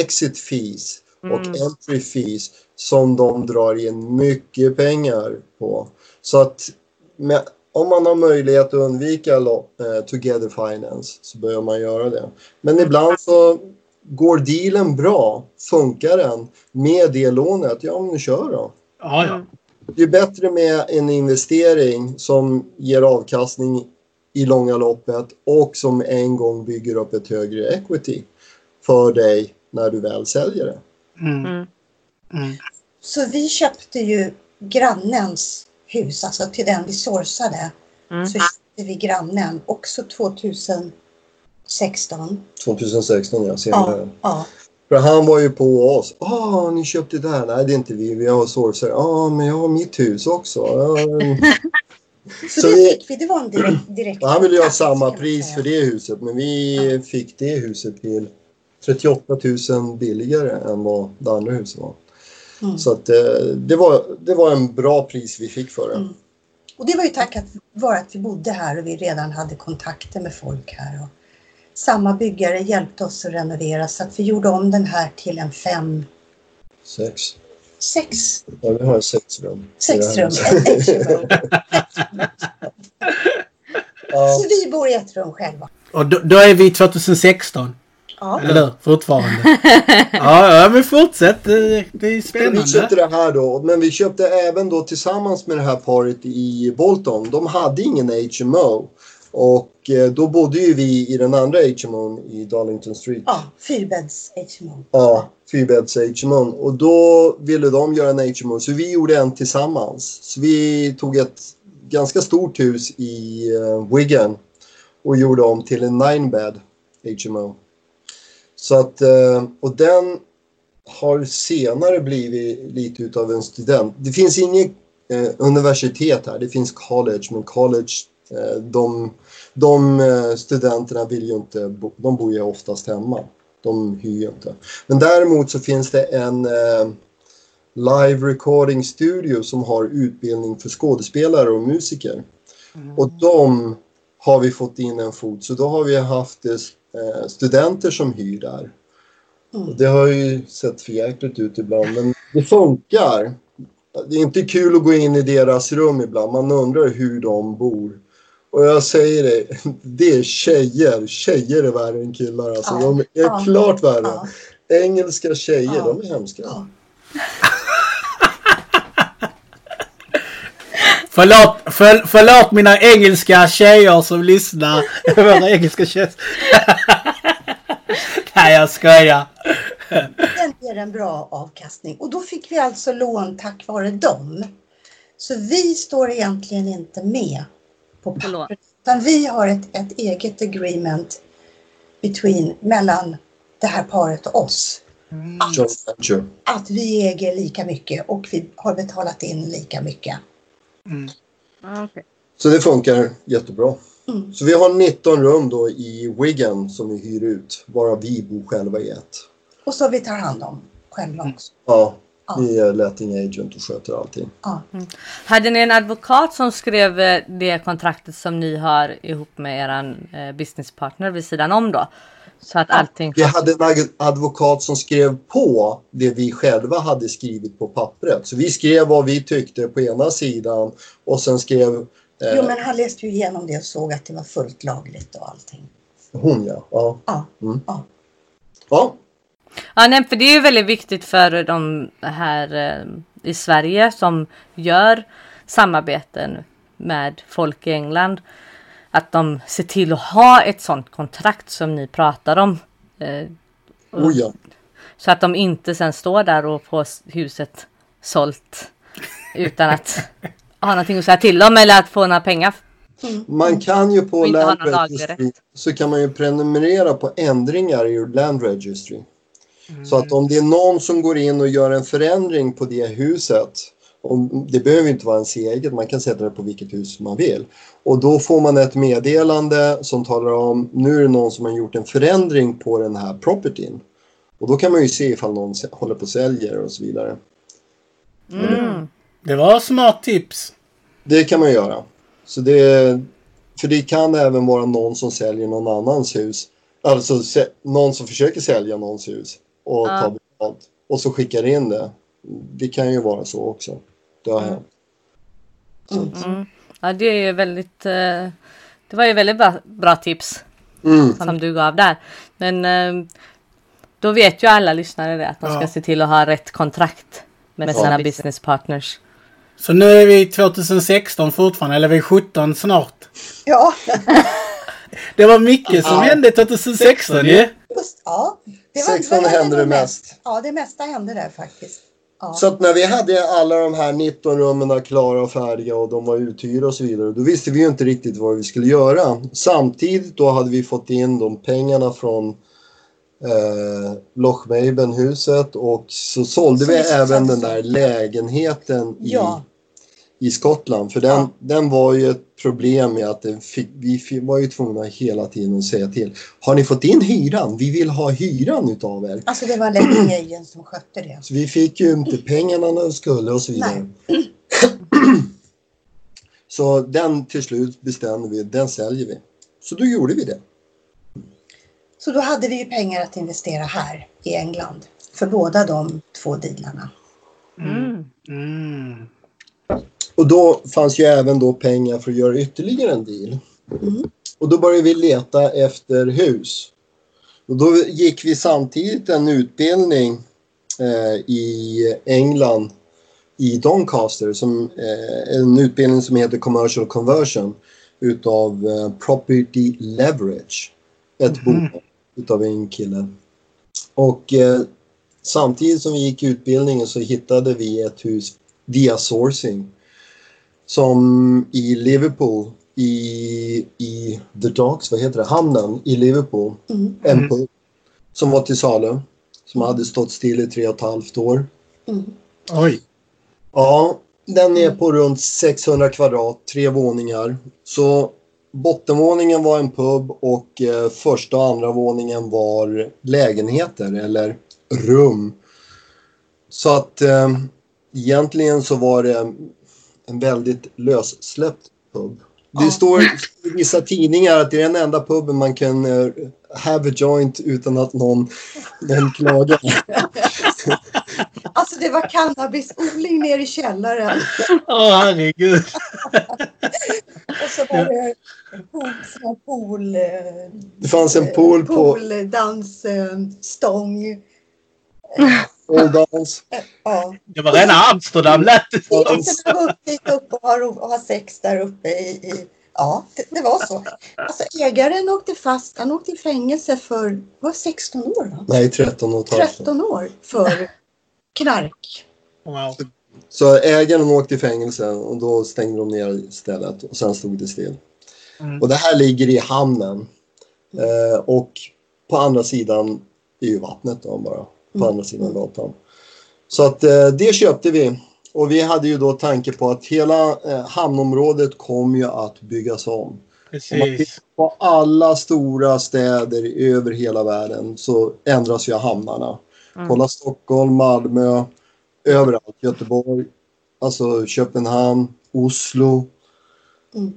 exit fees och entry fees som de drar in mycket pengar på. Så att med, om man har möjlighet att undvika lo, eh, together finance så bör man göra det. Men ibland så går dealen bra, funkar den med det lånet, ja men kör då. Ja, ja. Det är bättre med en investering som ger avkastning i långa loppet och som en gång bygger upp ett högre equity för dig när du väl säljer det. Mm. Mm. Mm. Så vi köpte ju grannens hus, alltså till den vi sourcade. Mm. Så köpte vi grannen också 2016. 2016 ja, ser Ja, ja. För han var ju på oss. Ah, ni köpte det här? Nej, det är inte vi. Vi har sourcer. Ja, ah, men jag har mitt hus också. Ja, Så, Så det fick vi, det var en direkt, han ville ju ha samma pris för det huset, men vi fick det huset till 38 000 billigare än vad det andra huset var. Mm. Så att, eh, det, var, det var en bra pris vi fick för det. Mm. Och det var ju tack vare att vi bodde här och vi redan hade kontakter med folk här. Och samma byggare hjälpte oss att renovera så att vi gjorde om den här till en fem, Sex. Sex, Ja, vi har sex rum. sex rum. Ett, Så vi bor i ett rum själva. Och då, då är vi 2016. Ja. Eller? Fortfarande. ja, ja, men fortsätt. Det, det är vi spännande. köpte det här då, men vi köpte även då tillsammans med det här paret i Bolton. De hade ingen HMO. Och eh, då bodde ju vi i den andra HMO i Darlington Street. Ja, fyrbädds HMO. Ja, fyrbädds HMO. Och då ville de göra en HMO, så vi gjorde en tillsammans. Så vi tog ett ganska stort hus i uh, Wigan och gjorde om till en nine bed HMO. Så att, eh, och den har senare blivit lite utav en student. Det finns inget eh, universitet här, det finns college, men college, de, de studenterna vill ju inte, bo, de bor ju oftast hemma. De hyr inte. Men däremot så finns det en eh, live recording studio som har utbildning för skådespelare och musiker. Och de har vi fått in en fot, så då har vi haft eh, studenter som hyr där. Mm. Det har ju sett för jäkligt ut ibland, men det funkar. Det är inte kul att gå in i deras rum ibland. Man undrar hur de bor. Och jag säger det, det är tjejer. Tjejer är värre än killar. Alltså, Ja, de är ja, klart värre. Ja, Engelska tjejer, Ja. de är hemska. ja. Förlåt, för, förlåt mina engelska tjejer som lyssnar. Våra engelska tjejer. Nej, jag skojar. Den ger en bra avkastning. Och då fick vi alltså lån tack vare dem. Så vi står egentligen inte med på På lån. pappret. Utan vi har ett, ett eget agreement between, mellan det här paret och oss. Joint venture. Att vi äger lika mycket och vi har betalat in lika mycket. Ah, okej. Så det funkar jättebra. Mm. Så vi har 19 rum då i Wigan som vi hyr ut. Varav vi bor själva i ett. Och så vi tar hand om själva också. Ja, Ja. vi är letting agent och sköter allting. Ja. Hade ni en advokat som skrev eh, det kontraktet som ni har ihop med eran eh, businesspartner vid sidan om då? Så att allting... Vi hade en advokat som skrev på det vi själva hade skrivit på pappret. Så vi skrev vad vi tyckte på ena sidan och sen skrev eh, Jo men han läste ju igenom det och såg att det var fullt lagligt och allting. hon ja. Ja. Ja. Mm. ja. ja. Ja, nej, för det är ju väldigt viktigt för de här eh, i Sverige som gör samarbeten med folk i England. Att de ser till att ha ett sånt kontrakt som ni pratar om. Eh, Oh, ja. så att de inte sen står där och får huset sålt utan att ha någonting att säga till om eller att få några pengar. Man kan ju på Och Land Registry så kan man ju prenumerera på ändringar i Land Registry. Så Mm. att om det är någon som går in och gör en förändring på det huset. Om, det behöver inte vara ens eget, man kan sätta det på vilket hus man vill. Och då får man ett meddelande som talar om nu är det någon som har gjort en förändring på den här propertyn. Och då kan man ju se ifall någon håller på och säljer och så vidare. Mm. Det var smart tips. Det kan man göra. Så det, för det kan även vara någon som säljer någon annans hus. Alltså någon som försöker sälja någons hus och Ja. ta betalt. och så skickar in det. Det kan ju vara så också. Det har hänt. Mm. Ja, det är ju väldigt... eh, Det var ju väldigt bra, bra tips Mm. som du gav där. Men eh, då vet ju alla lyssnare det att de ska Ja. se till att ha rätt kontrakt med Med sina business partners. Så nu är vi 2016 fortfarande, eller vi är 17 snart. Ja, Det var mycket som hände 2016 ju. just, ja. Det 16 var hände det nog mest. Ja, det mesta hände där faktiskt. Ja. Så att när vi hade alla de här 19 rummen klara och färdiga och de var uthyrda och så vidare. Då visste vi ju inte riktigt vad vi skulle göra. Samtidigt då hade vi fått in de pengarna från eh, Lochmeiben-huset och så sålde Som vi även den där lägenheten i, Ja. I Skottland. För den, Ja. den var ju ett problem med att den fick, vi fick, var ju tvungna hela tiden att säga till. Har ni fått in hyran? Vi vill ha hyran utav er. Alltså det var Letting Agent som skötte det. Så vi fick ju inte pengarna när vi skulle och så vidare. Så den till slut bestämde vi, den säljer vi. Så då gjorde vi det. Så då hade vi ju pengar att investera här i England. För båda de två dealarna. Mm. Mm. Och då fanns ju även då pengar för att göra ytterligare en deal. Mm. Och då började vi leta efter hus. Och då gick vi samtidigt en utbildning eh, i England i Doncaster som eh, en utbildning som heter Commercial Conversion utav eh, Property Leverage. Ett Mhm. bolag utav en kille. Och eh, samtidigt som vi gick utbildningen så hittade vi ett hus via sourcing som i Liverpool i, i The Docks, vad heter det, hamnen i Liverpool. Mm. En Mm. pub som var till salu. Som hade stått still i tre och ett halvt år. Mm. Oj. Ja, den är på runt 600 kvadrat, tre våningar. Så bottenvåningen var en pub och eh, första och andra våningen var lägenheter eller rum. Så att eh, egentligen så var det en väldigt lössläppt pub. Det Ja. står i vissa tidningar att det är den enda puben man kan eh, have a joint utan att någon, någon klagar. Alltså det var cannabisodling nere i källaren. Åh herregud. Och så var det pool, pool, eh, Det fanns en pool på pooldansstång. Downs. Ja. Det var rena Amsterdam lät det som. Poliserna var upp dit upp och har, ro- och har sex där uppe i, i Ja, det, det var så. Alltså ägaren åkte fast, han åkte i fängelse för, var 16 år va? Nej, 13 och ett halvt. 13 år för knark. Wow. Så ägaren åkte i fängelse och då stängde de ner stället och sen stod det still. Mm. Och det här ligger i hamnen. Eh, och på andra sidan är ju vattnet då bara. På Mm. andra sidan gatan. Så att eh, det köpte vi. Och vi hade ju då tanke på att hela eh, hamnområdet kom ju att byggas om. Om Precis. tittar på alla stora städer över hela världen så ändras ju hamnarna. Mm. Kolla Stockholm, Malmö, överallt. Göteborg, alltså Köpenhamn, Oslo. Mm.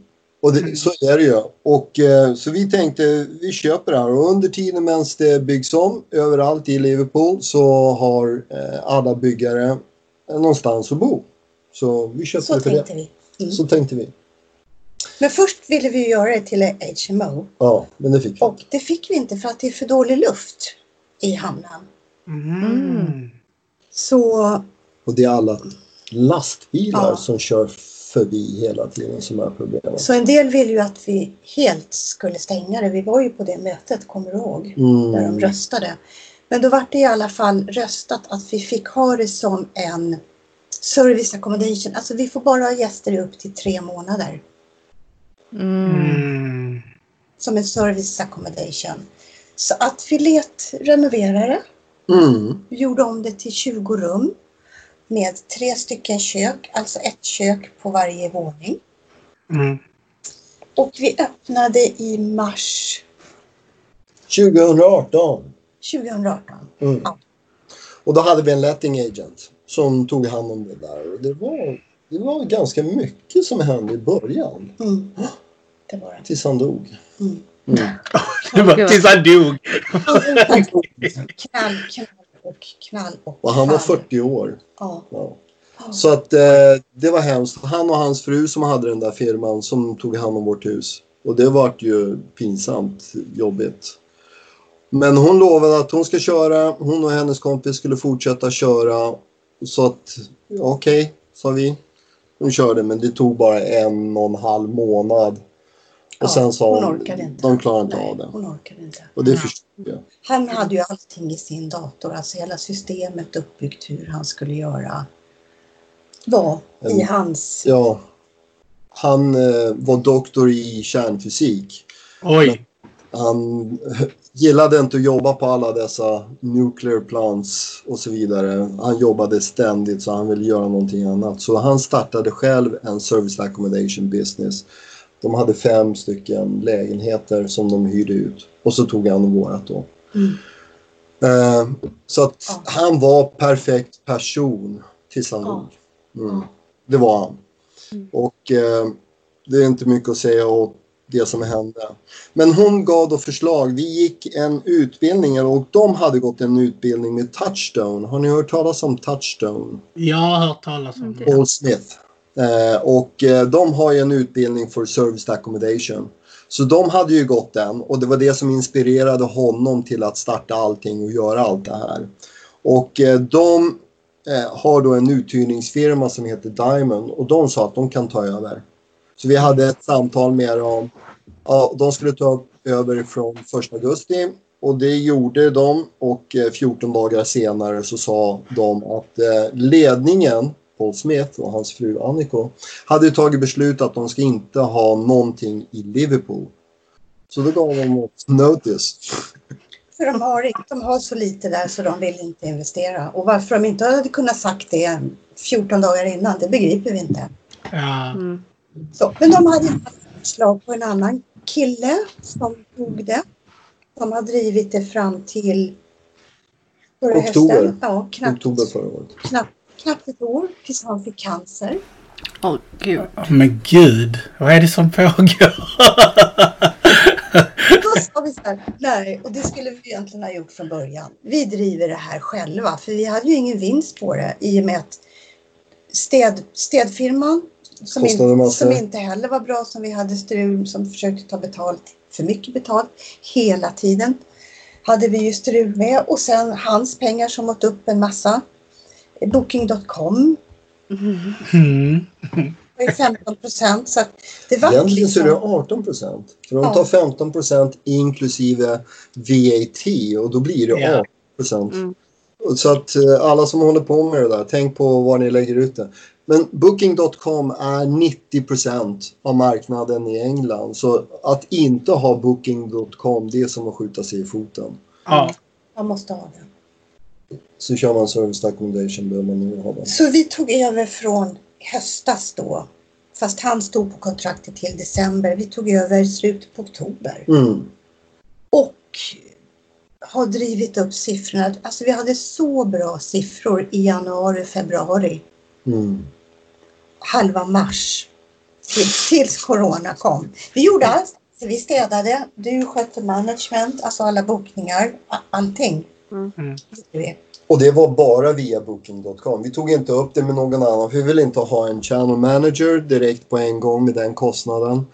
Och det, så är det ju. Och, eh, så vi tänkte vi köper det här och under tiden medan det byggs om överallt i Liverpool så har eh, alla byggare eh, någonstans att bo. Så vi köpte Så det för det. tänkte vi. Mm. Så tänkte vi. Men först ville vi göra det till HMO Ja, men det fick vi. och det fick vi inte för att det är för dålig luft i hamnen. Mm. Så Och det är alla lastbilar Ja. som kör förbi hela tiden som är problemet. Så en del ville ju att vi helt skulle stänga det. Vi var ju på det mötet, kommer du ihåg? Där de Mm. röstade. Men då var det i alla fall röstat att vi fick ha det som en service accommodation. Alltså vi får bara ha gäster i upp till tre månader. Mm. Mm. Som en service accommodation. Så att vi let renovera det. Mm. Vi gjorde om det till 20 rum. Med tre stycken kök, alltså ett kök på varje våning. Mm. Och vi öppnade i mars 2018. 2018. Mm. Ja. Och då hade vi en letting agent som tog hand om det där. Och det var, det var ganska mycket som hände i början. Mm. Det var det. Tills han dog. Mm. Mm. Det var tills han dog. Knall, knall och knall och Och han var fall. 40 år. Ja. Ja. Så att eh, det var hemskt. Han och hans fru som hade den där firman som tog hand om vårt hus. Och det vart ju pinsamt jobbigt. Men hon lovade att hon ska köra. Hon och hennes kompis skulle fortsätta köra. Så att okej, sa vi. Hon körde men det tog bara en och en halv månad. Och Ja, sen sa hon hon, orkade inte. de klarar inte Nej, av det. hon orkade inte. Och det förstår Han hade ju allting i sin dator, alltså hela systemet uppbyggt hur han skulle göra. Var i hans... Ja. Han eh, var doktor i kärnfysik. Oj. Han gillade inte att jobba på alla dessa nuclear plants och så vidare. Han jobbade ständigt så han ville göra någonting annat. Så han startade själv en service accommodation business. De hade fem stycken lägenheter som de hyrde ut. Och så tog han vårat då. Mm. Eh, så att Ja. han var perfekt person tills han Ja. dog. Mm. Ja. Det var han. Mm. Och eh, det är inte mycket att säga åt det som hände. Men hon gav då förslag. Vi gick en utbildning och de hade gått en utbildning med Touchstone. Har ni hört talas om Touchstone? Jag har hört talas om det. Paul Smith. Eh, och eh, de har ju en utbildning för service accommodation. Så de hade ju gått den och det var det som inspirerade honom till att starta allting och göra allt det här. Och eh, de eh, har då en uthyrningsfirma som heter Diamond och de sa att de kan ta över. Så vi hade ett samtal med dem. Ja, de skulle ta över från 1 augusti och det gjorde de och eh, 14 dagar senare så sa de att eh, ledningen Paul Smith och hans fru Anniko hade tagit beslut att de ska inte ha någonting i Liverpool. Så då gav de oss notice. För de har, inte- de har så lite där så de vill inte investera. Och varför de inte hade kunnat sagt det 14 dagar innan, det begriper vi inte. Ja. Mm. Så, men de hade förslag på en annan kille som tog det. De har drivit det fram till förra Oktober. hösten. Ja, knappt, Oktober förra året. knappt, knappt ett år tills han fick cancer. Åh gud. Men gud, vad är det som pågår? Då sa vi så här, nej, och det skulle vi egentligen ha gjort från början. Vi driver det här själva, för vi hade ju ingen vinst på det i och med att städ, städfirman som, in, som inte heller var bra, som vi hade strul, som försökte ta betalt, för mycket betalt hela tiden, hade vi ju strul med. Och sen hans pengar som åt upp en massa. Booking.com Mm. Mm. var ju 15 procent, så att det var Egentligen så är det liksom... 18 procent. För de Ja. tar 15 procent inklusive VAT och då blir det Ja. 18 procent. Mm. Så att eh, alla som håller på med det där, tänk på var ni lägger ut det. Men Booking.com är 90 procent av marknaden i England. Så att inte ha Booking.com, det är som att skjuta sig i foten. Ja. Man måste ha det. Så kör man service accommodation behöver man nog ha. Så vi tog över från höstas då. Fast han stod på kontraktet till december. Vi tog över slutet på oktober. Mm. Och har drivit upp siffrorna. Alltså vi hade så bra siffror i januari, februari, Mm. halva mars. Till, tills corona kom. Vi gjorde allt. Vi städade, du skötte management, alltså alla bokningar, allting. Mm. Mm. Och det var bara via Booking.com. Vi tog inte upp det med någon annan. Vi ville inte ha en channel manager direkt på en gång med den kostnaden.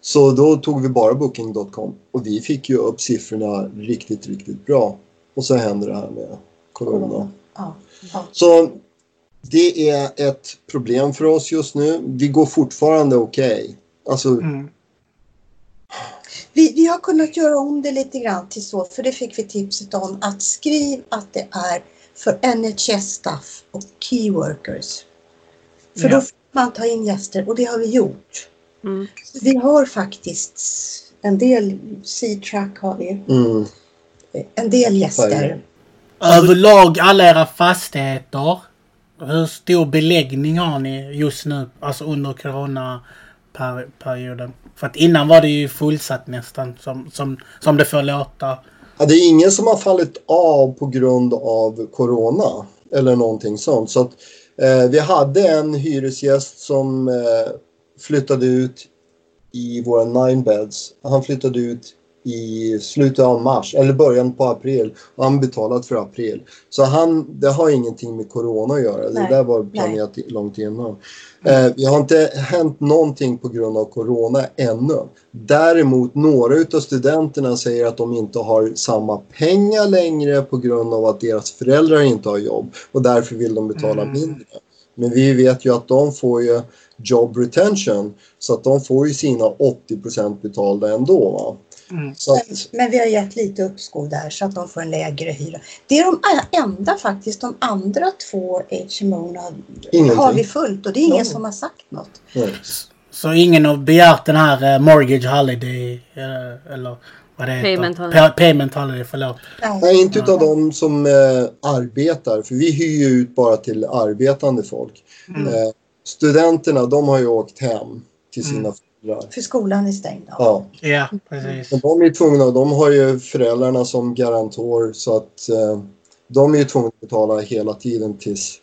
Så då tog vi bara Booking.com. Och vi fick ju upp siffrorna riktigt, riktigt bra. Och så hände det här med corona. Corona. Ja, ja. Så det är ett problem för oss just nu. Vi går fortfarande okej. Alltså, Mm. Vi, vi har kunnat göra om det lite grann till så, för det fick vi tipset om, att skriv att det är för NHS-staff och key workers. För Ja. då får man ta in gäster och det har vi gjort. Mm. Vi har faktiskt en del, C-track har vi, mm, en del gäster. Överlag alla era fastigheter. Hur stor beläggning har ni just nu? Alltså under coronaperioden. För att innan var det ju fullsatt nästan som, som, som det får låta. Ja, det är ingen som har fallit av på grund av corona eller någonting sånt. Så att, eh, vi hade en hyresgäst som eh, flyttade ut i våra nine beds. Han flyttade ut i slutet av mars eller början på april och han betalat för april. Så han, det har ingenting med corona att göra. Nej, Det där var planerat i- långt innan. Eh, det har inte hänt någonting på grund av corona ännu. Däremot några utav studenterna säger att de inte har samma pengar längre på grund av att deras föräldrar inte har jobb och därför vill de betala Mm. mindre. Men vi vet ju att de får ju job retention så att de får ju sina 80% betalda ändå. Va? Mm. Så att, Men, men vi har gett lite uppskov där så att de får en lägre hyra. Det är de enda faktiskt, de andra två HMO har vi fullt och det är ingen Ja. som har sagt något. nej. Så ingen har begärt den här eh, mortgage holiday eh, eller vad det heter? Payment holiday. Pa- payment holiday, förlåt. Nej. Nej, inte utav de som eh, arbetar, för vi hyr ju ut bara till arbetande folk. Mm. Eh, studenterna, de har ju åkt hem till sina Mm. För skolan är stängd. Ja. Ja, precis. men de är tvungna, de har ju föräldrarna som garantor så att eh, de är ju tvungna att betala hela tiden tills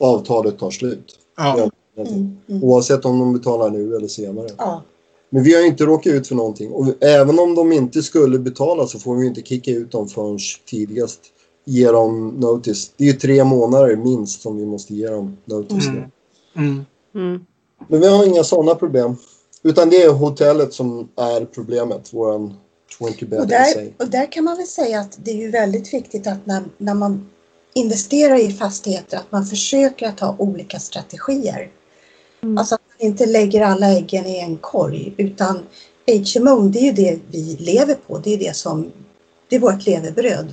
avtalet tar slut. Ja. Mm, mm. Oavsett om de betalar nu eller senare. Ja. Men vi har inte råkat ut för någonting. Och även om de inte skulle betala så får vi inte kicka ut dem förrän tidigast ge dem notice. Det är ju tre månader minst som vi måste ge dem notice. Mm. Mm. Mm. Men vi har inga sådana problem. Utan det är hotellet som är problemet. Våran 20 bed Och, där, och där kan man väl säga att det är ju väldigt viktigt att när, när man investerar i fastigheter att man försöker att ha olika strategier. Mm. Alltså att man inte lägger alla äggen i en korg utan HMO det är ju det vi lever på. Det är det som det är vårt levebröd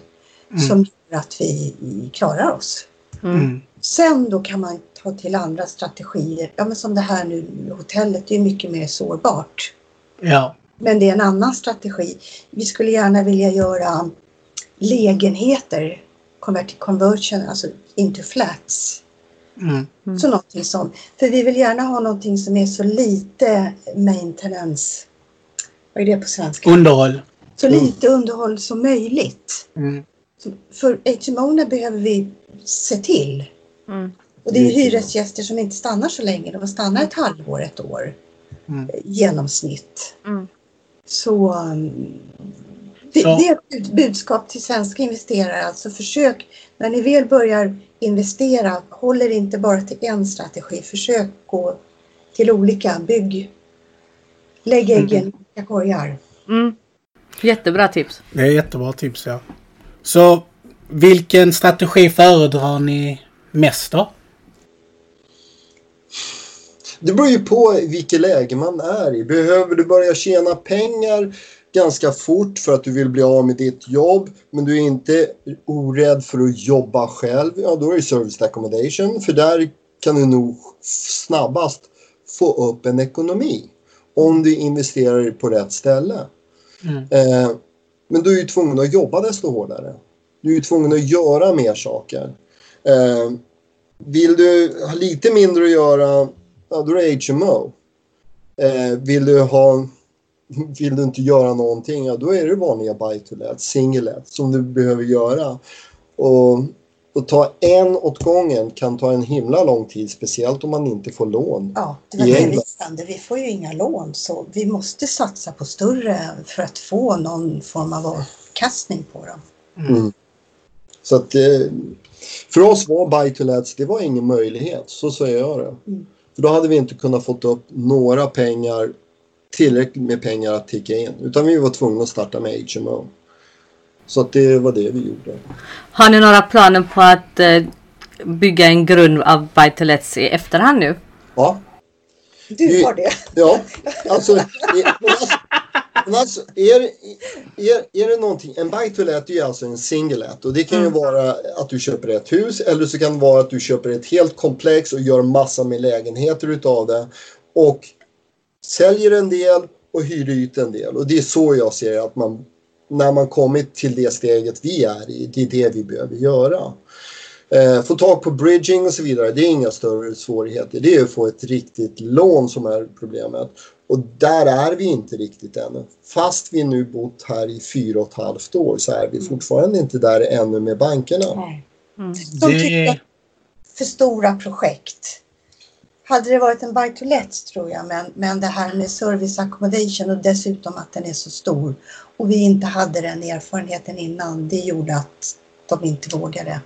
Mm. som gör att vi klarar oss. Mm. Sen då kan man ta till andra strategier. Ja men som det här nu hotellet, det är mycket mer sårbart. Ja. Men det är en annan strategi. Vi skulle gärna vilja göra lägenheter, convert conversion, alltså into flats. Mm. Mm. Så någonting som, för vi vill gärna ha någonting som är så lite maintenance, vad är det på svenska? Underhåll. Så Mm. lite underhåll som möjligt. Mm. För HMO behöver vi se till. Mm. Och det är Mm. hyresgäster som inte stannar så länge, de stannar ett halvår, ett år Mm. eh, genomsnitt. Mm. Så um, det, Så- det är ett bud- budskap till svenska investerare. Alltså försök, när ni väl börjar investera, håll er inte bara till en strategi. Försök gå till olika. Bygg, lägg äggen i olika korgar. Mm. Jättebra tips. Det är jättebra tips ja. Så vilken strategi föredrar ni mest då? Det beror ju på vilket läge man är i. Behöver du börja tjäna pengar ganska fort för att du vill bli av med ditt jobb men du är inte orädd för att jobba själv, ja då är det service accommodation för där kan du nog snabbast få upp en ekonomi om du investerar på rätt ställe. Mm. Eh, men du är ju tvungen att jobba desto hårdare. Du är ju tvungen att göra mer saker. Eh, vill du ha lite mindre att göra, ja, då är det HMO. Eh, vill du ha vill du inte göra någonting, ja, då är det vanliga buy to let, single som du behöver göra. Och, och ta en åt gången kan ta en himla lång tid, speciellt om man inte får lån. Ja, det var det vi. Vi får ju inga lån så vi måste satsa på större för att få någon form av avkastning på dem. Mm. Så att eh, för oss var buy to lets, det var ingen möjlighet. Så säger jag det. Mm. För då hade vi inte kunnat fått upp några pengar, tillräckligt med pengar att ticka in. Utan vi var tvungna att starta med HMO. Så att det var det vi gjorde. Har ni några planer på att eh, bygga en grund av Vitalets i efterhand nu? Ja, Du har det. ja. Alltså, men alltså, men alltså är, är, är det någonting, en buy to let är alltså en single let och det kan ju vara att du köper ett hus eller så kan det vara att du köper ett helt komplex och gör massa med lägenheter utav det och säljer en del och hyr ut en del och det är så jag ser att man när man kommit till det steget vi är i, det är det vi behöver göra. Eh, få tag på bridging och så vidare, det är inga större svårigheter. Det är att få ett riktigt lån som är problemet. Och där är vi inte riktigt ännu. Fast vi nu bott här i fyra och ett halvt år så är vi fortfarande inte där ännu med bankerna. Mm. De Det- tycker för stora projekt. hade det varit en buy to let tror jag, men, men det här med service accommodation och dessutom att den är så stor och vi inte hade den erfarenheten innan, det gjorde att de inte vågade.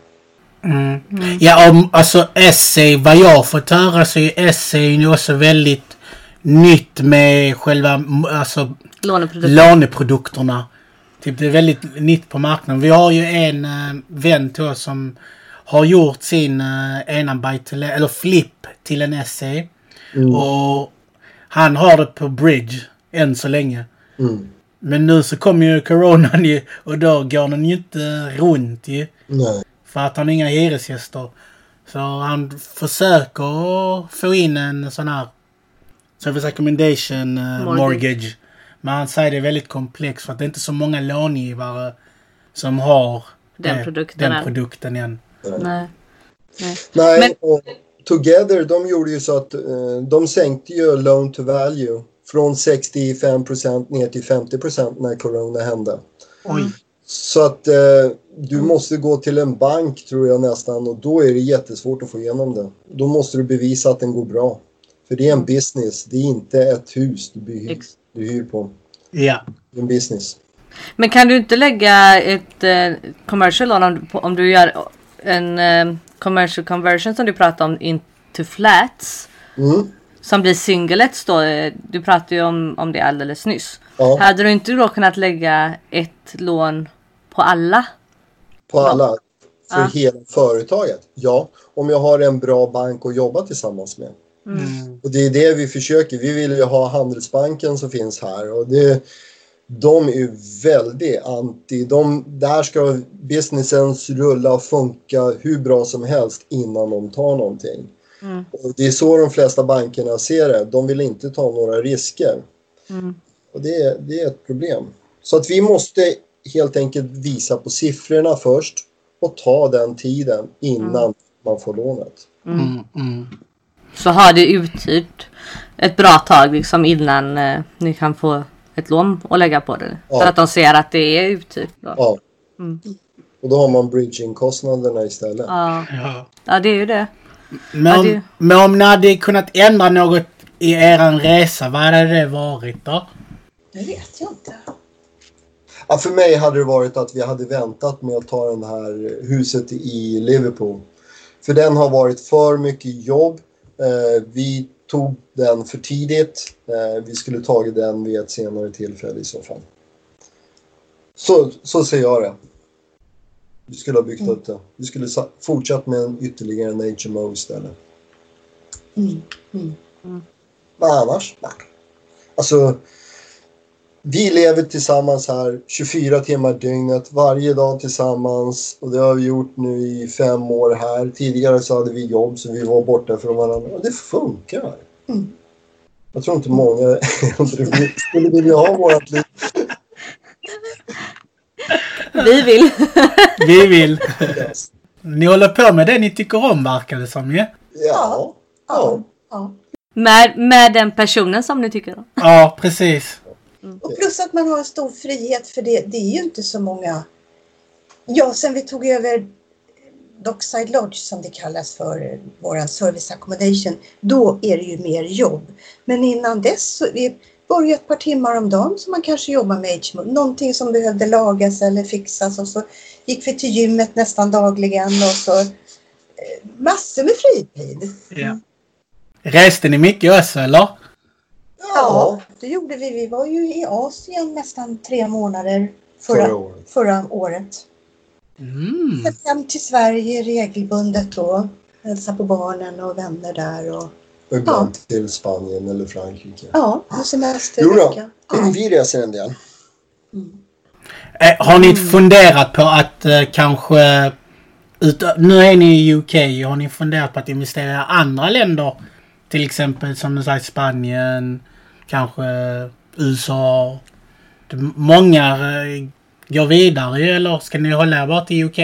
Mm. Ja, om, alltså essay, vad jag har fått höra så är essay ju också väldigt nytt med själva alltså, Låneprodukter. låneprodukterna. Typ det är väldigt nytt på marknaden. Vi har ju en äh, vän till oss som har gjort sin äh, ena buy to let, eller flip till en essay. Och han har det på bridge än så länge. Mm. Men nu så kommer ju coronan ju och då går den ju inte runt ju. Nej. För att han har inga hyresgäster. Så han försöker få in en sån här Service Accommodation eh, mortgage. Mortgage. Men han säger det är väldigt komplext för att det är inte så många långivare som har Den det- produkten den produkten än. Nej. Nej, Men- och Together de gjorde ju så att eh, de sänkte ju loan to value från 65 ner till 50% när corona hände. Oj. Så att eh, du måste gå till en bank tror jag nästan och då är det jättesvårt att få igenom det. Då måste du bevisa att den går bra. För det är en business, det är inte ett hus du, hyr, du hyr på. Ja. Det är en business. Men kan du inte lägga ett eh, commercial lån om, om du gör en eh, commercial conversion som du pratade om into flats? Mm. Som blir singlets då. eh, Du pratade ju om, om det alldeles nyss. Ja, Hade du inte då kunnat lägga ett lån på alla? På alla. För Ja. hela företaget. Ja, om jag har en bra bank att jobba tillsammans med. Mm. Och det är det vi försöker. Vi vill ju ha Handelsbanken som finns här och det, de är ju väldigt anti. De, där ska businessen rulla och funka hur bra som helst innan de tar någonting. Mm. Och det är så de flesta bankerna ser det. De vill inte ta några risker. Mm. Och det, är- det är ett problem. Så att vi måste helt enkelt visa på siffrorna först och ta den tiden innan man får lånet. Mm. Mm. Så har det uthyrt ett bra tag liksom innan eh, ni kan få ett lån att lägga på det. Ja. För att de ser att det är uthyrt. Då. Ja. Mm. Och då har man bridging-kostnaderna istället. Ja. Ja. ja, det är ju det. Men, Ja, om, det- men om ni hade kunnat ändra något i eran resa, vad hade det varit då? Det vet jag inte. Ja, för mig hade det varit att vi hade väntat med att ta det här huset i Liverpool. För den har varit för mycket jobb. Eh, vi tog den för tidigt. Eh, vi skulle tagit den vid ett senare tillfälle i så fall. Så, så ser jag det. Vi skulle ha byggt upp det. Vi skulle sa- fortsatt med en ytterligare en HMO istället. Mm. Mm. Men annars, nej. Alltså, vi lever tillsammans här 24 timmar dygnet, varje dag tillsammans. Och det har vi gjort nu i fem år här. Tidigare så hade vi jobb så vi var borta från varandra. Och det funkar. Mm. Jag tror inte många skulle vilja ha vårt liv. Vi vill. Vi vill. Ni håller på med det ni tycker om verkar det som ju. Ja? Ja. ja. Ja. med, med den personen som ni tycker om. ja, precis. Och plus att man har en stor frihet för det, det är ju inte så många. Ja, sen vi tog över Dockside Lodge som det kallas för, våran service accommodation, då är det ju mer jobb. Men innan dess så vi började ett par timmar om dagen som man kanske jobbar med HMO. Någonting som behövde lagas eller fixas och så gick vi till gymmet nästan dagligen och så eh, massor med fritid. Ja. Reste ni mycket också eller? Ja, det gjorde vi. Vi var ju i Asien nästan tre månader förra, Förra året. förra året. Mm. Hem till Sverige regelbundet då. Hälsa på barnen och vänner där. Och, Och ibland till Spanien eller Frankrike. ja, och Jo då. Ja. Vi reser en del. Eh, har ni funderat på att eh, kanske... Ut, nu är ni i UK. Har ni funderat på att investera i andra länder? Till exempel som du säger Spanien, kanske USA. Många eh, går vidare eller ska ni hålla er bara till UK?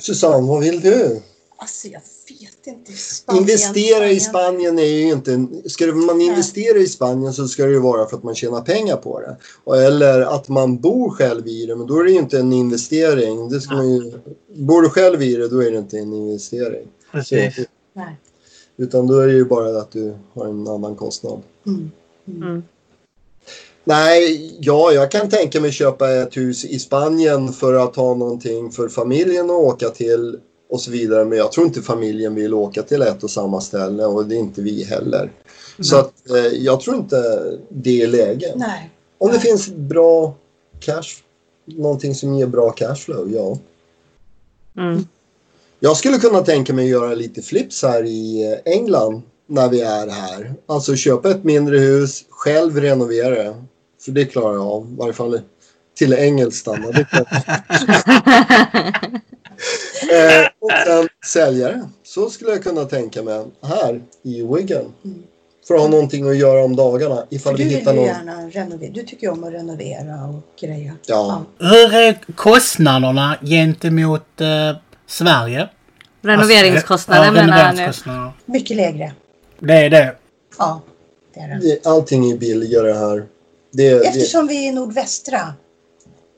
Susanne, vad vill du? Alltså jag vet inte. Spanien, Investera i Spanien är ju inte... Ska man investera i Spanien så ska det ju vara för att man tjänar pengar på det. Och- Eller att man bor själv i det, men då är det ju inte en investering. Det ska man ju, bor du själv i det, då är det inte en investering. Precis. Nej. Utan då är det ju bara att du har en annan kostnad. Mm. Mm. Nej, ja, jag kan tänka mig köpa ett hus i Spanien för att ha någonting för familjen att åka till och så vidare. Men jag tror inte familjen vill åka till ett och samma ställe och det är inte vi heller. Så att, eh, jag tror inte det är läge. Nej. Om det finns bra cash, någonting som ger bra cashflow, ja. Mm. Jag skulle kunna tänka mig att göra lite flips här i England när vi är här. Alltså köpa ett mindre hus, själv renovera det. För det klarar jag av, i varje fall till engelsk standard. Eh, och sen sälja det. Så skulle jag kunna tänka mig här i Wigan. Mm. För att ha någonting att göra om dagarna ifall du vi vill hittar ju någon. gärna renovera. Du tycker ju om att renovera och greja. Ja. Hur är kostnaderna gentemot eh, Sverige? Renoveringskostnader ja, menar jag nu. Mycket lägre. Det är det. Ja, det är det. Det- Allting är billigare här. Det, det, Eftersom vi är i nordvästra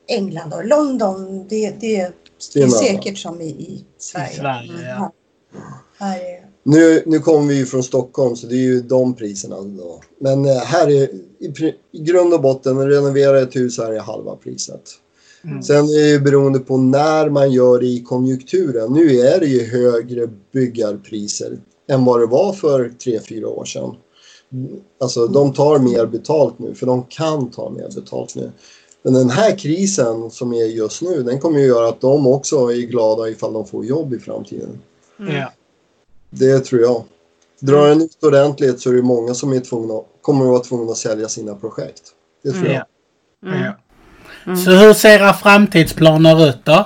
England och London, det, det, det är det säkert som i, i Sverige. I Sverige, ja. Här är, Nu, nu kommer vi ju från Stockholm så det är ju de priserna. Då. Men eh, här är i, i grund och botten, renovera ett hus här är halva priset. Mm. Sen är det ju beroende på när man gör det i konjunkturen. Nu är det ju högre byggarpriser än vad det var för 3-4 år sedan. Alltså de tar mer betalt nu för de kan ta mer betalt nu. Men den här krisen som är just nu den kommer ju göra att de också är glada ifall de får jobb i framtiden. Ja. Det tror jag. Drar den ut ordentligt så är det många som är tvungna, kommer att vara tvungna att sälja sina projekt. Det tror jag. Ja. Ja. Så hur ser era framtidsplaner ut då?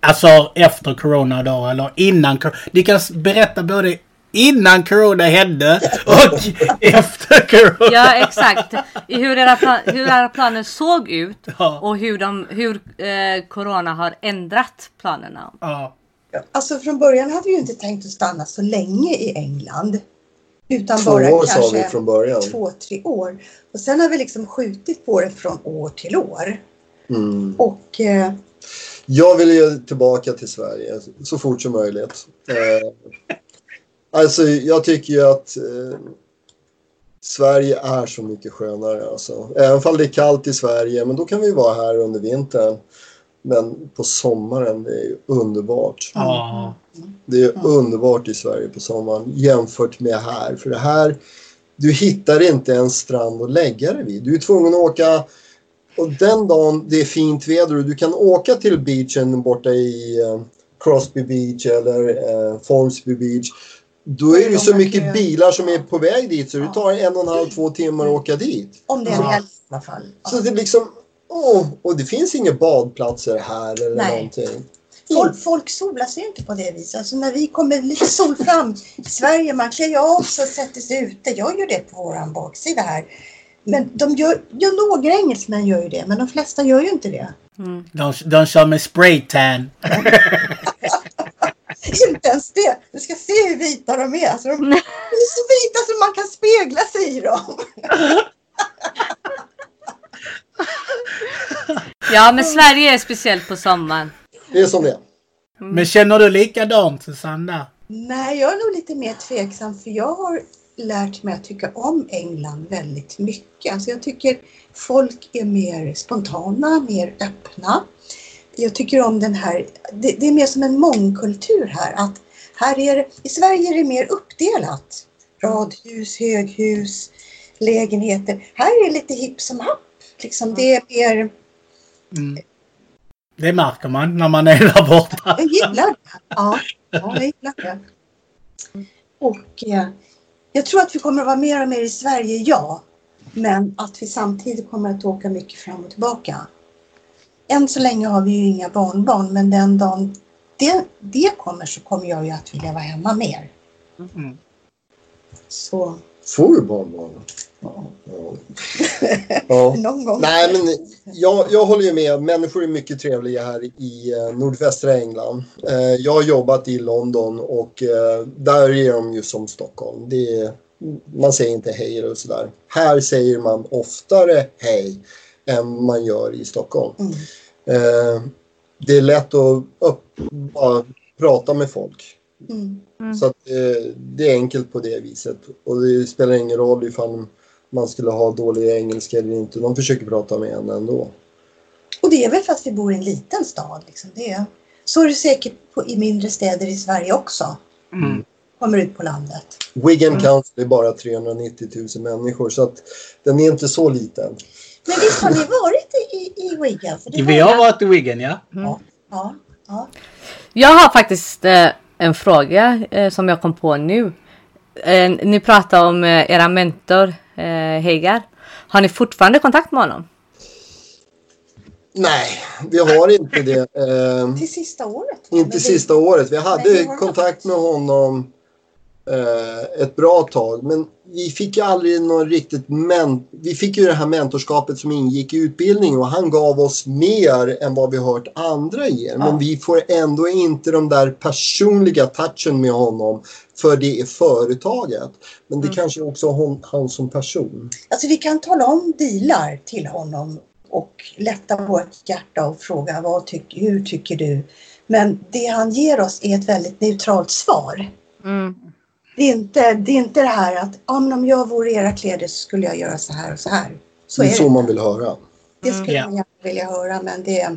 Alltså efter corona då eller innan? Ni kan berätta både innan corona hände och efter corona. Ja exakt. Hur era, hur era planer såg ut Ja. och hur, de, hur eh, Corona har ändrat planerna. Ja. alltså från början hade vi ju inte tänkt att stanna så länge i England. Utan Två bara år sa vi kanske från början. två, tre år. Och sen har vi liksom skjutit på det från år till år. Mm. Och eh, Jag vill ju tillbaka till Sverige så fort som möjligt. Eh, alltså jag tycker ju att eh, Sverige är så mycket skönare alltså. Även om det är kallt i Sverige, men då kan vi vara här under vintern. Men på sommaren, det är ju underbart. Ja. Det är underbart i Sverige på sommaren jämfört med här. För det här, du hittar inte en strand att lägga dig vid. Du är tvungen att åka och den dagen det är fint väder och du kan åka till beachen borta i eh, Crosby Beach eller eh, Formsby Beach. Då är det ju så mycket bilar som är på väg dit så det tar en och en halv, två timmar att åka dit. om det är en helg i alla fall. Så det är liksom, åh, och det finns inga badplatser här eller Nej. någonting. Folk, folk solar sig inte på det viset. Alltså när vi kommer lite sol fram i Sverige, man klär ju av sig och sätter sig ute. Jag gör det på våran baksida här. Men de gör, ja, några engelsmän gör ju det, men de flesta gör ju inte det. De, de kör med spraytan. Inte ens det. Du ska se hur vita de är. Alltså, de de är så vita så man kan spegla sig i dem. Ja men Sverige är speciellt på sommaren. Det är som det är. Men känner du likadant Susanna? Nej, jag är nog lite mer tveksam för jag har lärt mig att tycka om England väldigt mycket. Alltså jag tycker folk är mer spontana, mer öppna. Jag tycker om den här, det, det är mer som en mångkultur här. Att här är I Sverige är det mer uppdelat. Radhus, höghus, lägenheter. Här är det lite hipp som happ. Liksom det är mer, Mm. Det märker man när man är där borta. jag gillar det. Ja, ja jag gillar det. Och eh, jag tror att vi kommer att vara mer och mer i Sverige, ja. Men att vi samtidigt kommer att åka mycket fram och tillbaka. Än så länge har vi ju inga barnbarn, men den dagen det, det kommer så kommer jag ju att vilja vara hemma mer. Mm. Så Får du barnbarn? ja. Ja. någon gång. Nej, men jag, jag håller ju med. Människor är mycket trevliga här i eh, nordvästra England. Eh, jag har jobbat i London och eh, där är de ju som Stockholm. Det är, man säger inte hej och sådär. Här säger man oftare hej än man gör i Stockholm. Mm. Det är lätt att upp, bara prata med folk. Mm. Mm. Så att, eh, det är enkelt på det viset. Och det spelar ingen roll ifall man skulle ha dålig engelska eller inte. De försöker prata med en ändå. Och det är väl för att vi bor i en liten stad. Liksom. Det är, så är det säkert på, i mindre städer i Sverige också. Mm. Kommer ut på landet. Wigan Mm. Council är bara 390 000 människor så att den är inte så liten. Men visst har ni varit i, i, i Wigan? För det Vi har varit i Wigan, ja. Ja, ja, ja. Jag har faktiskt eh, en fråga eh, som jag kom på nu. Eh, ni pratar om eh, era mentor eh, Hegar. Har ni fortfarande kontakt med honom? Nej, vi har inte det. Eh, Till sista året. va? inte sista året. Vi hade kontakt med honom eh, ett bra tag. Men vi fick ju aldrig någon riktigt men Vi fick ju det här mentorskapet som ingick i utbildningen och han gav oss mer än vad vi hört andra ge. Men vi får ändå inte de där personliga touchen med honom för det är företaget. Men det Mm. kanske också är hon, han som person. Alltså vi kan tala om dealar till honom och lätta vårt hjärta och fråga vad tyck, hur tycker du? Men det han ger oss är ett väldigt neutralt svar. Mm. Det är inte det, är inte det här att ja, men om jag vore i era kläder så skulle jag göra så här och så här. Så det är är det. så man vill höra. Det skulle Ja. man gärna vilja höra men det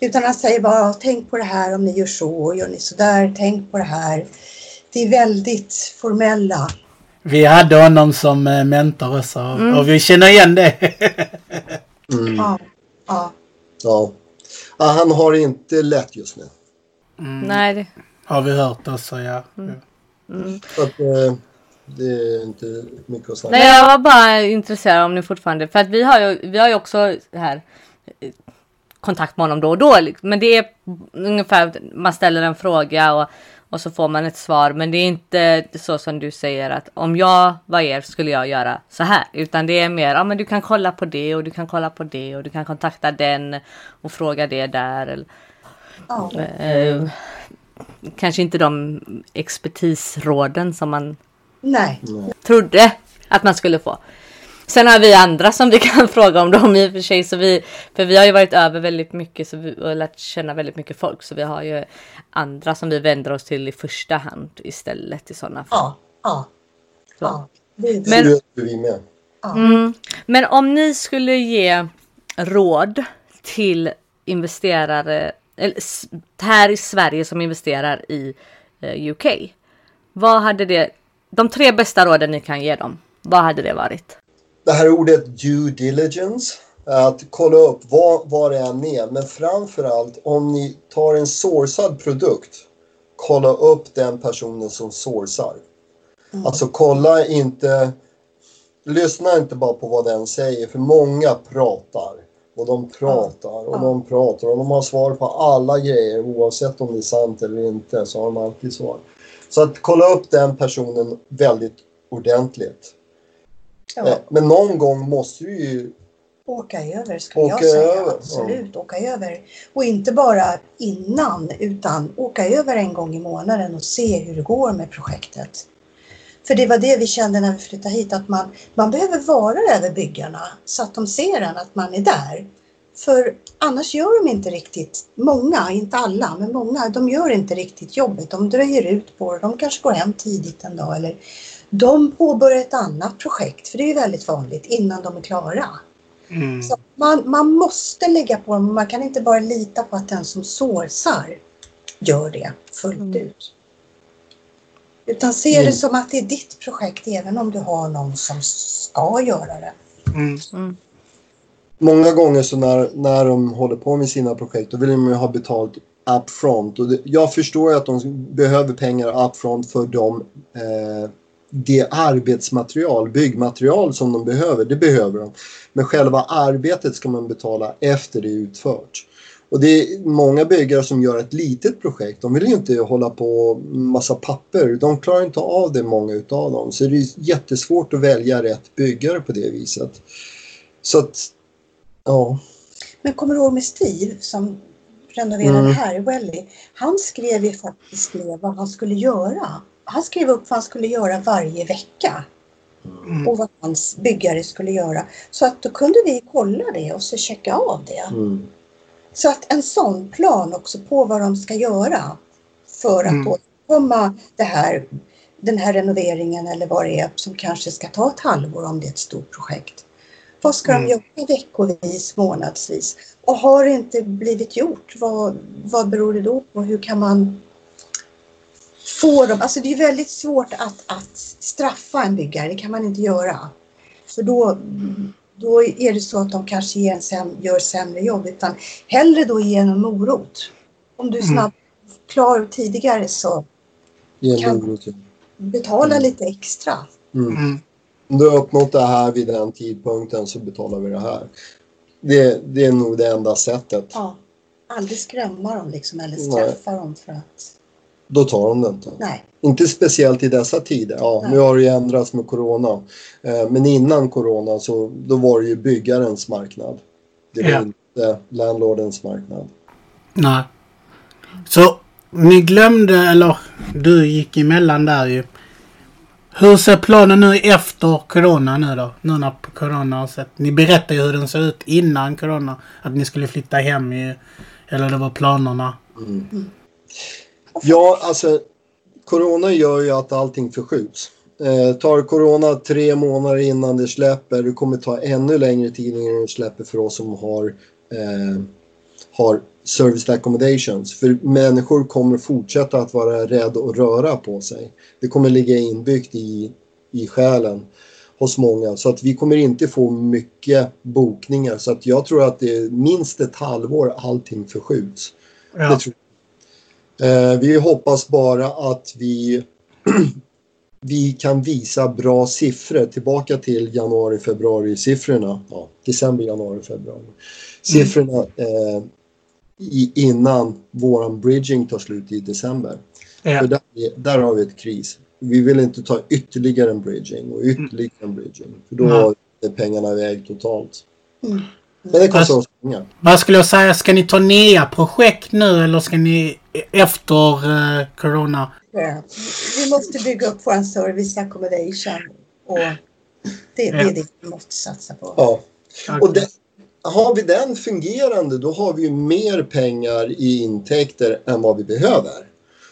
utan han säger bara tänk på det här om ni gör så gör ni så där, tänk på det här. Det är väldigt formella. Vi hade honom som eh, mentor också Mm. och vi känner igen det. Mm. Ja, ja. Ja. Han har det inte lätt just nu. Mm. Nej, det, Har vi hört också, ja. mm. Så att, eh, det är inte mycket att säga. Nej, jag var bara intresserad om ni fortfarande, för att vi har ju, vi har ju också här eh, kontakt med honom då och då. liksom. Men det är ungefär, man ställer en fråga och, och så får man ett svar. Men det är inte så som du säger att om jag var er skulle jag göra så här. Utan det är mer, ja men du kan kolla på det och du kan kolla på det och du kan kontakta den och fråga det där. Eller, ja. eh, kanske inte de expertisråden som man Nej. trodde att man skulle få. Sen har vi andra som vi kan fråga om dem i och för sig. Så vi, för vi har ju varit över väldigt mycket så vi, och lärt känna väldigt mycket folk. Så vi har ju andra som vi vänder oss till i första hand istället i sådana fall. Ja, ja. ja. Det är Det Men- vet vi med. Mm. Men om ni skulle ge råd till investerare här i Sverige som investerar i eh, UK. Vad hade det, de tre bästa råden ni kan ge dem, vad hade det varit? Det här ordet due diligence. Att kolla upp vad, vad det än är. Men framförallt om ni tar en sourcad produkt. Kolla upp den personen som sourcar. Alltså kolla inte. Lyssna inte bara på vad den säger. För många pratar. Och de pratar och Ja. de pratar. Och de har svar på alla grejer. Oavsett om det är sant eller inte. Så har de alltid svar. Så att kolla upp den personen väldigt ordentligt. Eh, Ja, Men någon gång måste du ju... åka över skulle Åka jag säga. över, Absolut, åka över. Och inte bara innan utan åka över en gång i månaden och se hur det går med projektet. För det var det vi kände när vi flyttade hit att man, man behöver vara över byggarna så att de ser en, att man är där. För annars gör de inte riktigt, många, inte alla, men många, de gör inte riktigt jobbet. De dröjer ut på det, de kanske går hem tidigt en dag eller de påbörjar ett annat projekt, för det är väldigt vanligt, innan de är klara. Mm. Så man, man måste lägga på dem. Man kan inte bara lita på att den som sourcar gör det fullt Mm. ut. Utan se Mm. det som att det är ditt projekt även om du har någon som ska göra det. Mm. Många gånger så när, när de håller på med sina projekt då vill de ju ha betalt upfront. Och det, jag förstår ju att de behöver pengar upfront för de, eh, det arbetsmaterial, byggmaterial som de behöver. Det behöver de. Men själva arbetet ska man betala efter det är utfört. Och det är många byggare som gör ett litet projekt. De vill ju inte hålla på massa papper. De klarar inte av det många utav dem. Så det är jättesvårt att välja rätt byggare på det viset. Så att, ja. Men kommer du ihåg med Steve som renoverade Mm. här i Welly? Han skrev ju faktiskt ner vad han skulle göra. Han skrev upp vad han skulle göra varje vecka. Mm. Och vad hans byggare skulle göra. Så att då kunde vi kolla det och så checka av det. Mm. Så att en sån plan också på vad de ska göra för att Mm. åstadkomma det här, den här renoveringen eller vad det är som kanske ska ta ett halvår om det är ett stort projekt. Vad ska Mm. de göra veckovis, månadsvis? Och har det inte blivit gjort, vad, vad beror det då på? Hur kan man få dem? Alltså det är väldigt svårt att, att straffa en byggare, det kan man inte göra. För då, då är det så att de kanske ger en säm, gör sämre jobb. Utan hellre då ge en morot. Om du är Mm. snabb, klar tidigare så Kan- morot, ja. betala Mm. lite extra. Mm. Mm. Om du har uppnått det här vid den tidpunkten så betalar vi det här. Det, det är nog det enda sättet. Ja. Aldrig skrämma dem liksom eller Nej. straffa dem för att... Då tar de det inte. Nej. Inte speciellt i dessa tider. Ja, Nej. nu har det ju ändrats med corona. Eh, Men innan corona så då var det ju byggarens marknad. Det var Ja. inte landlordens marknad. Nej. Så ni glömde, eller du gick emellan där ju. Hur ser planen nu efter corona nu då? Nu när corona har sett. Ni berättade ju hur den såg ut innan corona. Att ni skulle flytta hem ju. Eller det var planerna. Ja, alltså corona gör ju att allting förskjuts. Eh, tar corona tre månader innan det släpper, det kommer ta ännu längre tid innan det släpper för oss som har, eh, har serviced accommodations. För människor kommer fortsätta att vara rädda att röra på sig. Det kommer ligga inbyggt i, i själen hos många. Så att vi kommer inte få mycket bokningar. Så att jag tror att det är minst ett halvår allting förskjuts. Det Ja. tror jag. Eh, vi hoppas bara att vi, vi kan visa bra siffror tillbaka till januari, februari siffrorna. Ja, december, januari, februari. Siffrorna eh, i, innan våran bridging tar slut i december. Ja. För där, där har vi ett kris. Vi vill inte ta ytterligare en bridging och ytterligare en bridging. För då Nej. är pengarna iväg totalt. Mm. Men det kostar oss pengar. Vad skulle jag säga? Ska ni ta nya projekt nu eller ska ni efter eh, corona? Eh, Vi måste bygga upp vår service accommodation. Och det, det är det vi måste satsa på. Ja. Och det, har vi den fungerande då har vi ju mer pengar i intäkter än vad vi behöver.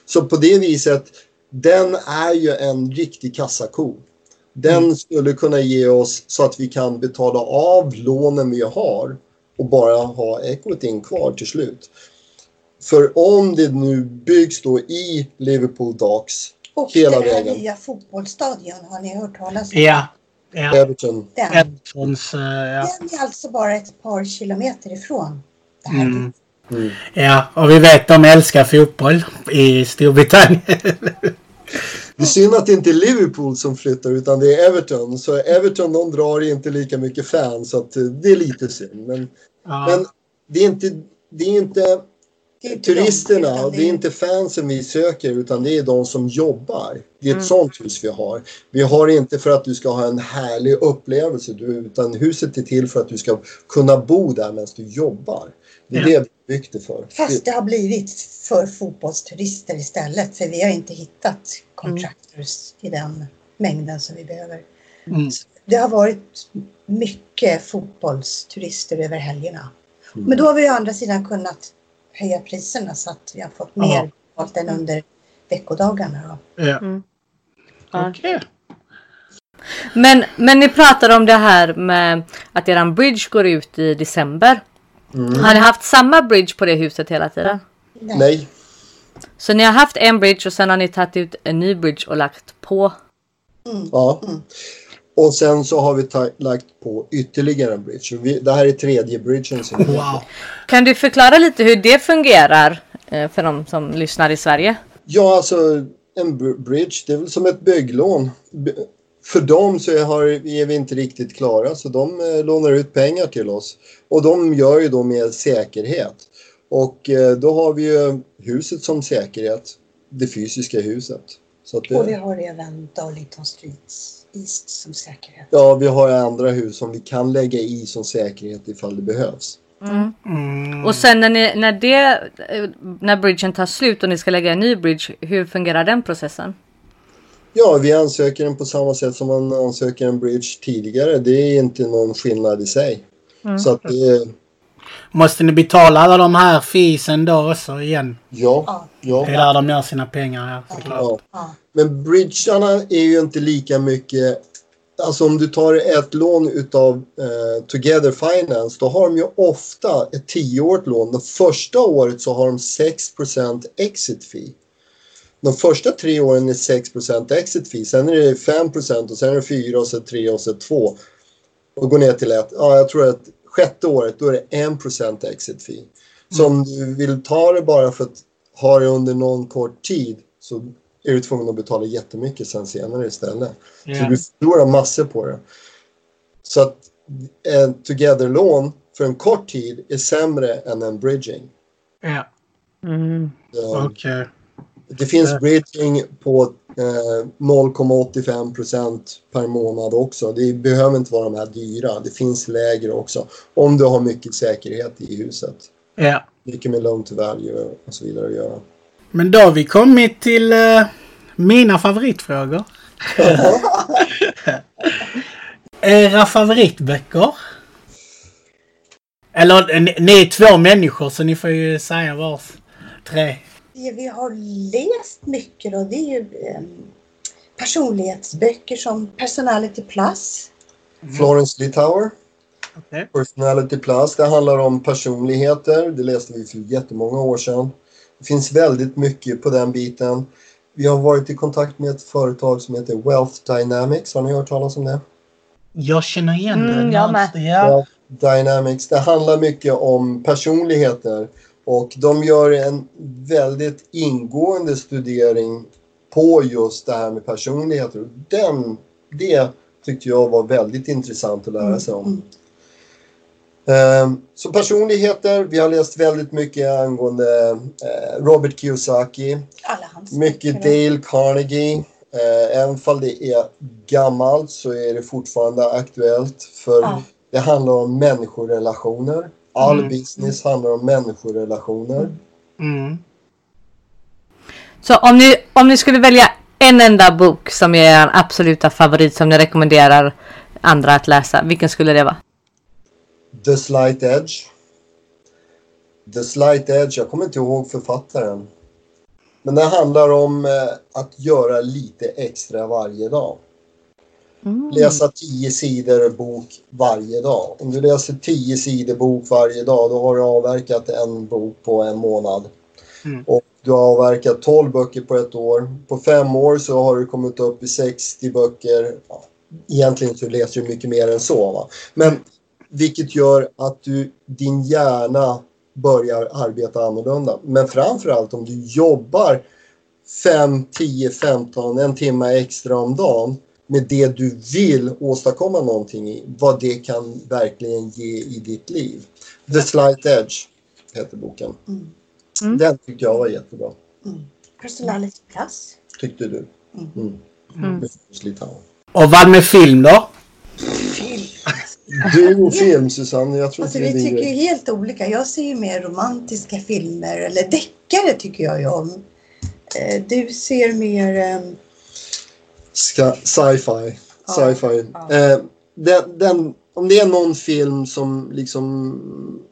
Så på det viset, den är ju en riktig kassako. Den skulle kunna ge oss så att vi kan betala av lånen vi har och bara ha equityn kvar till slut. För om det nu byggs då i Liverpool Docks, Och hela det här vägen. nya fotbollsstadion, har ni hört talas om Ja. Ja. Everton, den? Edmonds, eh, ja. Den är alltså bara ett par kilometer ifrån det här. Mm. mm. ja, och vi vet de älskar fotboll i Storbritannien. Det är synd att det inte är Liverpool som flyttar utan det är Everton. Så Everton de drar inte lika mycket fans så att eh, det är lite synd. Men, ja. men det är inte, det är inte Det är turisterna och det är inte fansen vi söker utan det är de som jobbar. Det är ett Mm. sånt hus vi har. Vi har inte för att du ska ha en härlig upplevelse utan huset är till för att du ska kunna bo där medan du jobbar. Det är Ja. det vi byggt det för. Fast det har blivit för fotbollsturister istället. För vi har inte hittat contractors i den mängden som vi behöver. Mm. Det har varit mycket fotbollsturister över helgerna. Mm. Men då har vi å andra sidan kunnat höja priserna så att vi har fått mer betalt än under veckodagarna. Då. Ja. Mm. Okej. Men, men ni pratade om det här med att eran bridge går ut i december. Mm. Har ni haft samma bridge på det huset hela tiden? Nej, Så ni har haft en bridge och sen har ni tagit ut en ny bridge och lagt på? Ja. Och sen så har vi lagt på ytterligare en bridge. Så Vi, det här är tredje bridgen som Wow. Kan du förklara lite hur det fungerar eh, för de som lyssnar i Sverige? Ja, alltså en br- bridge, det är väl som ett bygglån. B- För dem så har, är vi inte riktigt klara så de eh, lånar ut pengar till oss. Och de gör ju då med säkerhet. Och eh, då har vi ju huset som säkerhet. Det fysiska huset. Så att Och vi det, har även Darlington Street East som säkerhet. ja, vi har andra hus som vi kan lägga i som säkerhet ifall det behövs. Mm. Och sen när, ni, när det, när bridgen tar slut och ni ska lägga en ny bridge, hur fungerar den processen? Ja, vi ansöker den på samma sätt som man ansöker en bridge tidigare. Det är inte någon skillnad i sig. Så att det, Måste ni betala alla de här feesen då också igen? Ja, Ja. Det är där de gör sina pengar här såklart. ja. Ja. Men bridgearna är ju inte lika mycket... Alltså om du tar ett lån utav eh, Together Finance då har de ju ofta ett tioårigt lån. Det första året så har de 6% exit fee. De första tre åren är 6% exit fee. Sen är det 5 och sen är det 4 och sen 3 och sen 2. Och går ner till 1. Ja, jag tror att sjätte året då är det 1 exit fee. Så om du vill ta det bara för att ha det under någon kort tid så är du tvungen att betala jättemycket sen senare istället. Så Ja. du förlorar massor på det. Så att en together-lån för en kort tid är sämre än en bridging. Ja, Mm. Eh, okej. Det finns bridging på 0,85 procent per månad också. Det behöver inte vara de här dyra. Det finns lägre också. Om du har mycket säkerhet i huset. Ja. Mycket med loan to value och så vidare att göra. Men då har vi kommit till eh, mina favoritfrågor. Era favoritböcker? Eller ni är två människor så ni får ju säga vars tre. Det vi har läst mycket då, det är ju eh, personlighetsböcker som Personality Plus. Florence Litauer. Okej. Personality Plus. Det handlar om personligheter. Det läste vi för jättemånga år sedan. Det finns väldigt mycket på den biten. Vi har varit i kontakt med ett företag som heter Wealth Dynamics. Har ni hört talas om det? Jag känner igen Mm, det. jag med. Wealth Dynamics. Det handlar mycket om personligheter och de gör en väldigt ingående studering på just det här med personligheter. Den, det tyckte jag var väldigt intressant att lära sig om. Mm. Ehm, Så personligheter, vi har läst väldigt mycket angående eh, Robert Kiyosaki, mycket. Dale Carnegie. Eh, Även om det är gammalt så är det fortfarande aktuellt för det handlar om människorelationer. All Mm. business handlar om människorelationer. Mm. Så om ni, om ni skulle välja en enda bok som är er absoluta favorit som ni rekommenderar andra att läsa, vilken skulle det vara? The Slight Edge. The Slight Edge, jag kommer inte ihåg författaren. Men det handlar om eh, att göra lite extra varje dag. Läsa 10 sidor bok varje dag. Om du läser 10 sidor bok varje dag då har du avverkat en bok på en månad. Mm. Och du har avverkat 12 böcker på ett år. På fem år så har du kommit upp i 60 böcker. Ja, egentligen så läser du mycket mer än så. Va? Men vilket gör att du, din hjärna börjar arbeta annorlunda. Men framförallt om du jobbar 5, 10, 15, en timme extra om dagen med det du vill åstadkomma någonting i. Vad det kan verkligen ge i ditt liv. The Slight Edge heter boken. Mm. Mm. Den tyckte jag var jättebra. Mm. Personality Plus. Tyckte du? Mm. Mm. Mm. Och vad med film då? Film. Du och film Susanne, jag tror Alltså, vi tycker ju grej. helt olika. Jag ser ju mer romantiska filmer eller deckare tycker jag ju om. Eh, Du ser mer... Ska- Sci-fi. Ja, Sci-fi. ja. Eh, den, den, om det är någon film som liksom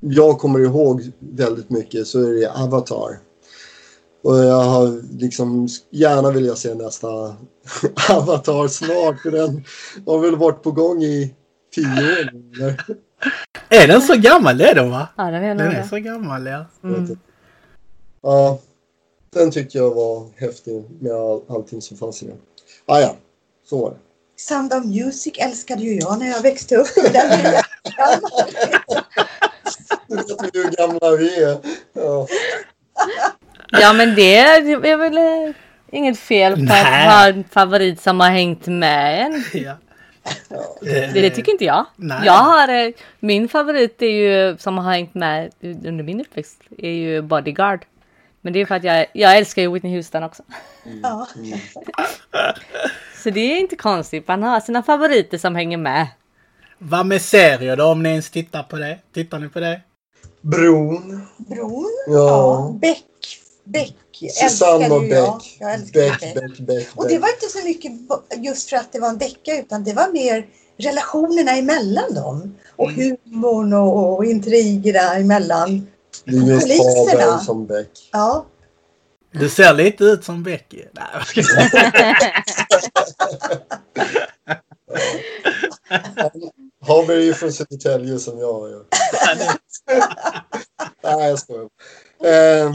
jag kommer ihåg väldigt mycket så är det Avatar. Och jag har liksom gärna vill jag se nästa Avatar snart för den har väl varit på gång i tio år eller? Är den så gammal? Är den va? Ja, den är Den är så gammal ja. Mm. Ja, den tyckte jag var häftig med all, allting som fanns i den. Ah, ja, så var det. Sound of Music älskade ju jag när jag växte upp. Den jättegammal. Du vet hur gamla vi är. Ja. Ja men det är väl eh, inget fel på att Nej. ha en favorit som har hängt med en. ja. Det, det tycker inte jag. Nej. Jag har, eh, min favorit är ju, som har hängt med under min uppväxt, är ju Bodyguard. Men det är för att jag, jag älskar ju Whitney Houston också. Ja. Så det är inte konstigt, man har sina favoriter som hänger med. Vad med serier då om ni ens tittar på det? Tittar ni på det? Bron. Bron. Ja. Ja. Beck. Beck. Susanne och jag. Beck. Jag älskade Beck, Beck. Beck, Beck, Och det var inte så mycket just för att det var en deckare utan det var mer relationerna emellan dem. Och humorn och, och intrigerna emellan. Det är just Poliserna. Haber som Beck. Ja, Du ser lite ut som Becky. Nej, jag skojar. Haber är ju från Södertälje som jag är. Nej, jag skojar. Eh,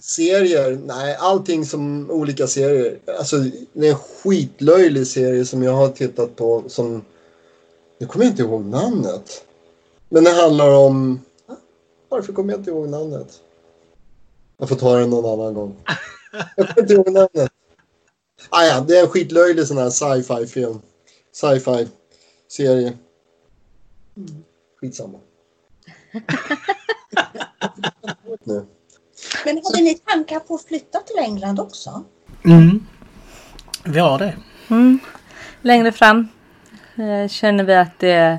serier? Nej, allting som olika serier. Alltså, det är en skitlöjlig serie som jag har tittat på som... Nu kommer jag inte ihåg namnet. Men det handlar om... Varför kommer jag inte ihåg namnet? Jag får ta det någon annan gång. Jag kommer inte ihåg namnet. Ah, ja, det är en skitlöjlig sån här sci-fi film. Sci-fi serie. Skitsamma. nu. men hade ni tankar på att flytta till England också? Mm. Vi har det. Mm. Längre fram eh, känner vi att det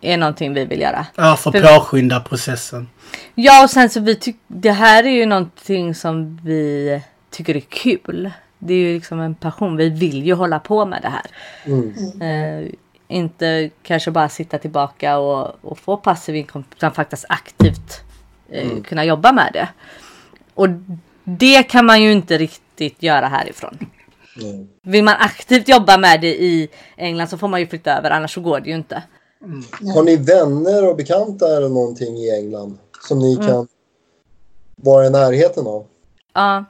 är någonting vi vill göra. Ja, för För- påskynda processen. Ja och sen så vi tycker det här är ju någonting som vi tycker är kul. Det är ju liksom en passion. Vi vill ju hålla på med det här. Mm. Eh, inte kanske bara sitta tillbaka och, och få passiv inkomst utan faktiskt aktivt eh, kunna jobba med det. Och det kan man ju inte riktigt göra härifrån. Mm. Vill man aktivt jobba med det i England så får man ju flytta över annars så går det ju inte. Har ni vänner och bekanta eller någonting i England som ni kan vara i närheten av? Ja,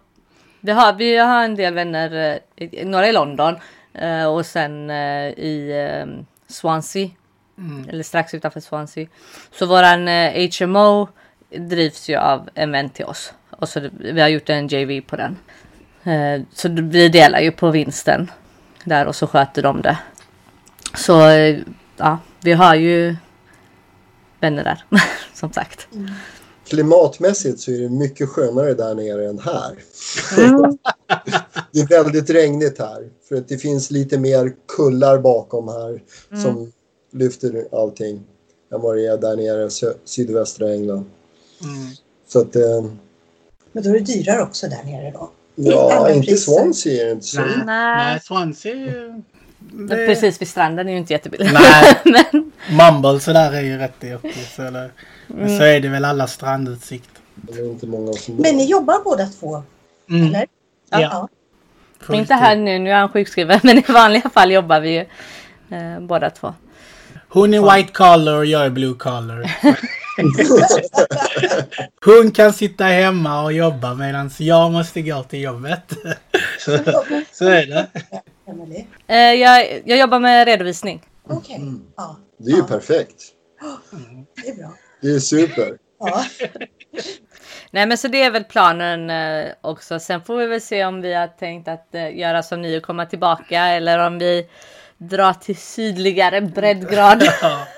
vi har, vi har en del vänner, eh, några i London eh, och sen eh, i Swansea. Eller strax utanför Swansea. Så våran HMO drivs ju av en vän till oss. Och så det- vi har gjort en JV på den. Så vi delar ju på vinsten där och så sköter de det. Så ja, vi har ju vänner där som sagt. Klimatmässigt så är det mycket skönare där nere än här. det är väldigt regnigt här. För att det finns lite mer kullar bakom här som lyfter allting än vad det är där nere i sö- sydvästra England. Så att, eh, Men då är det dyrare också där nere då. ja, inte priser. Swansea är det inte så. Nej, Nej. nej Swansea är ju... det- Precis vid stranden är ju inte jättebilligt. Nej. Men Mumble så där är ju rätt deppigt. Så, eller, men så är det väl alla strandutsikt. Men ni jobbar båda två, Mm. eller? Ja. Fulltid. Inte här nu, nu är han sjukskriven. Men i vanliga fall jobbar vi ju eh, båda två. Hon är white collar och jag är blue collar. Hon kan sitta hemma och jobba medan jag måste gå till jobbet. så, så är det. Emily? Eh, jag, jag jobbar med redovisning. Okej, ja. Det är ju ja, perfekt. det är bra. Det är super. Ja. Nej men så det är väl planen eh, också. Sen får vi väl se om vi har tänkt att eh, göra som ni och komma tillbaka. Eller om vi drar till sydligare breddgrader.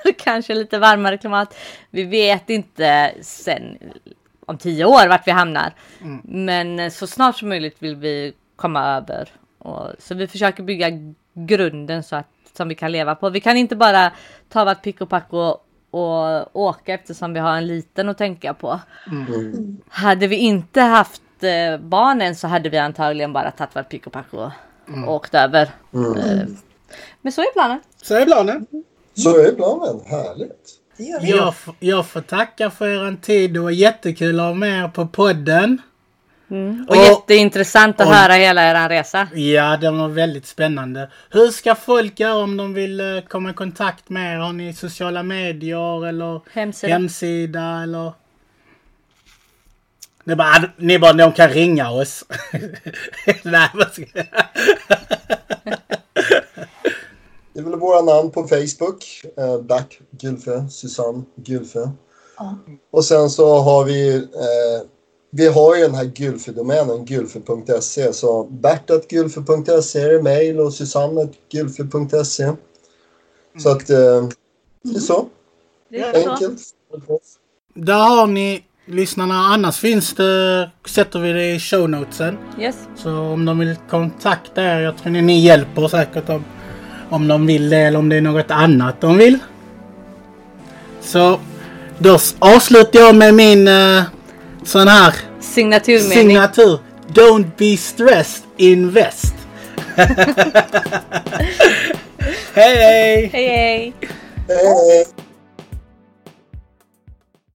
Kanske lite varmare klimat. Vi vet inte sen om tio år vart vi hamnar. Men eh, så snart som möjligt vill vi komma över. Och, så vi försöker bygga grunden så att, som vi kan leva på. Vi kan inte bara ta vårt pick och pack och, och åka eftersom vi har en liten att tänka på. Mm. Hade vi inte haft eh, barnen så hade vi antagligen bara tagit vårt pick och pack och åkt över. Mm. Eh, men så är planen. Så är planen. Så är planen. Härligt. Jag, jag får tacka för er tid. Det var jättekul att ha med er på podden. Och, Och- jätteintressant att och- höra hela er resa. Ja, det var väldigt spännande. Hur ska folk göra om de vill eh, komma i kontakt med er? Har ni sociala medier eller Hemsida. hemsida eller? Det är bara, ni bara, de kan ringa oss. Nej, vad ska jag... Det är väl våra namn på Facebook. Eh, Back Gylfe, Susanne Gylfe. Ja. Och sen så har vi, eh, vi har ju den här Gylfe-domänen, gylfe.se. Så bertatgylfe.se är mejl och susannegylfe.se. Så att eh, det är så Det är så. enkelt. Där har ni lyssnarna. Annars finns det, sätter vi det i show notesen. Yes. Så om de vill kontakta er, jag tror ni, ni hjälper säkert om, om de vill det eller om det är något annat de vill. Så då avslutar jag med min uh, sån här Signaturmening. signatur. Don't be stressed, invest. Hej hej! Hej hej! Hej!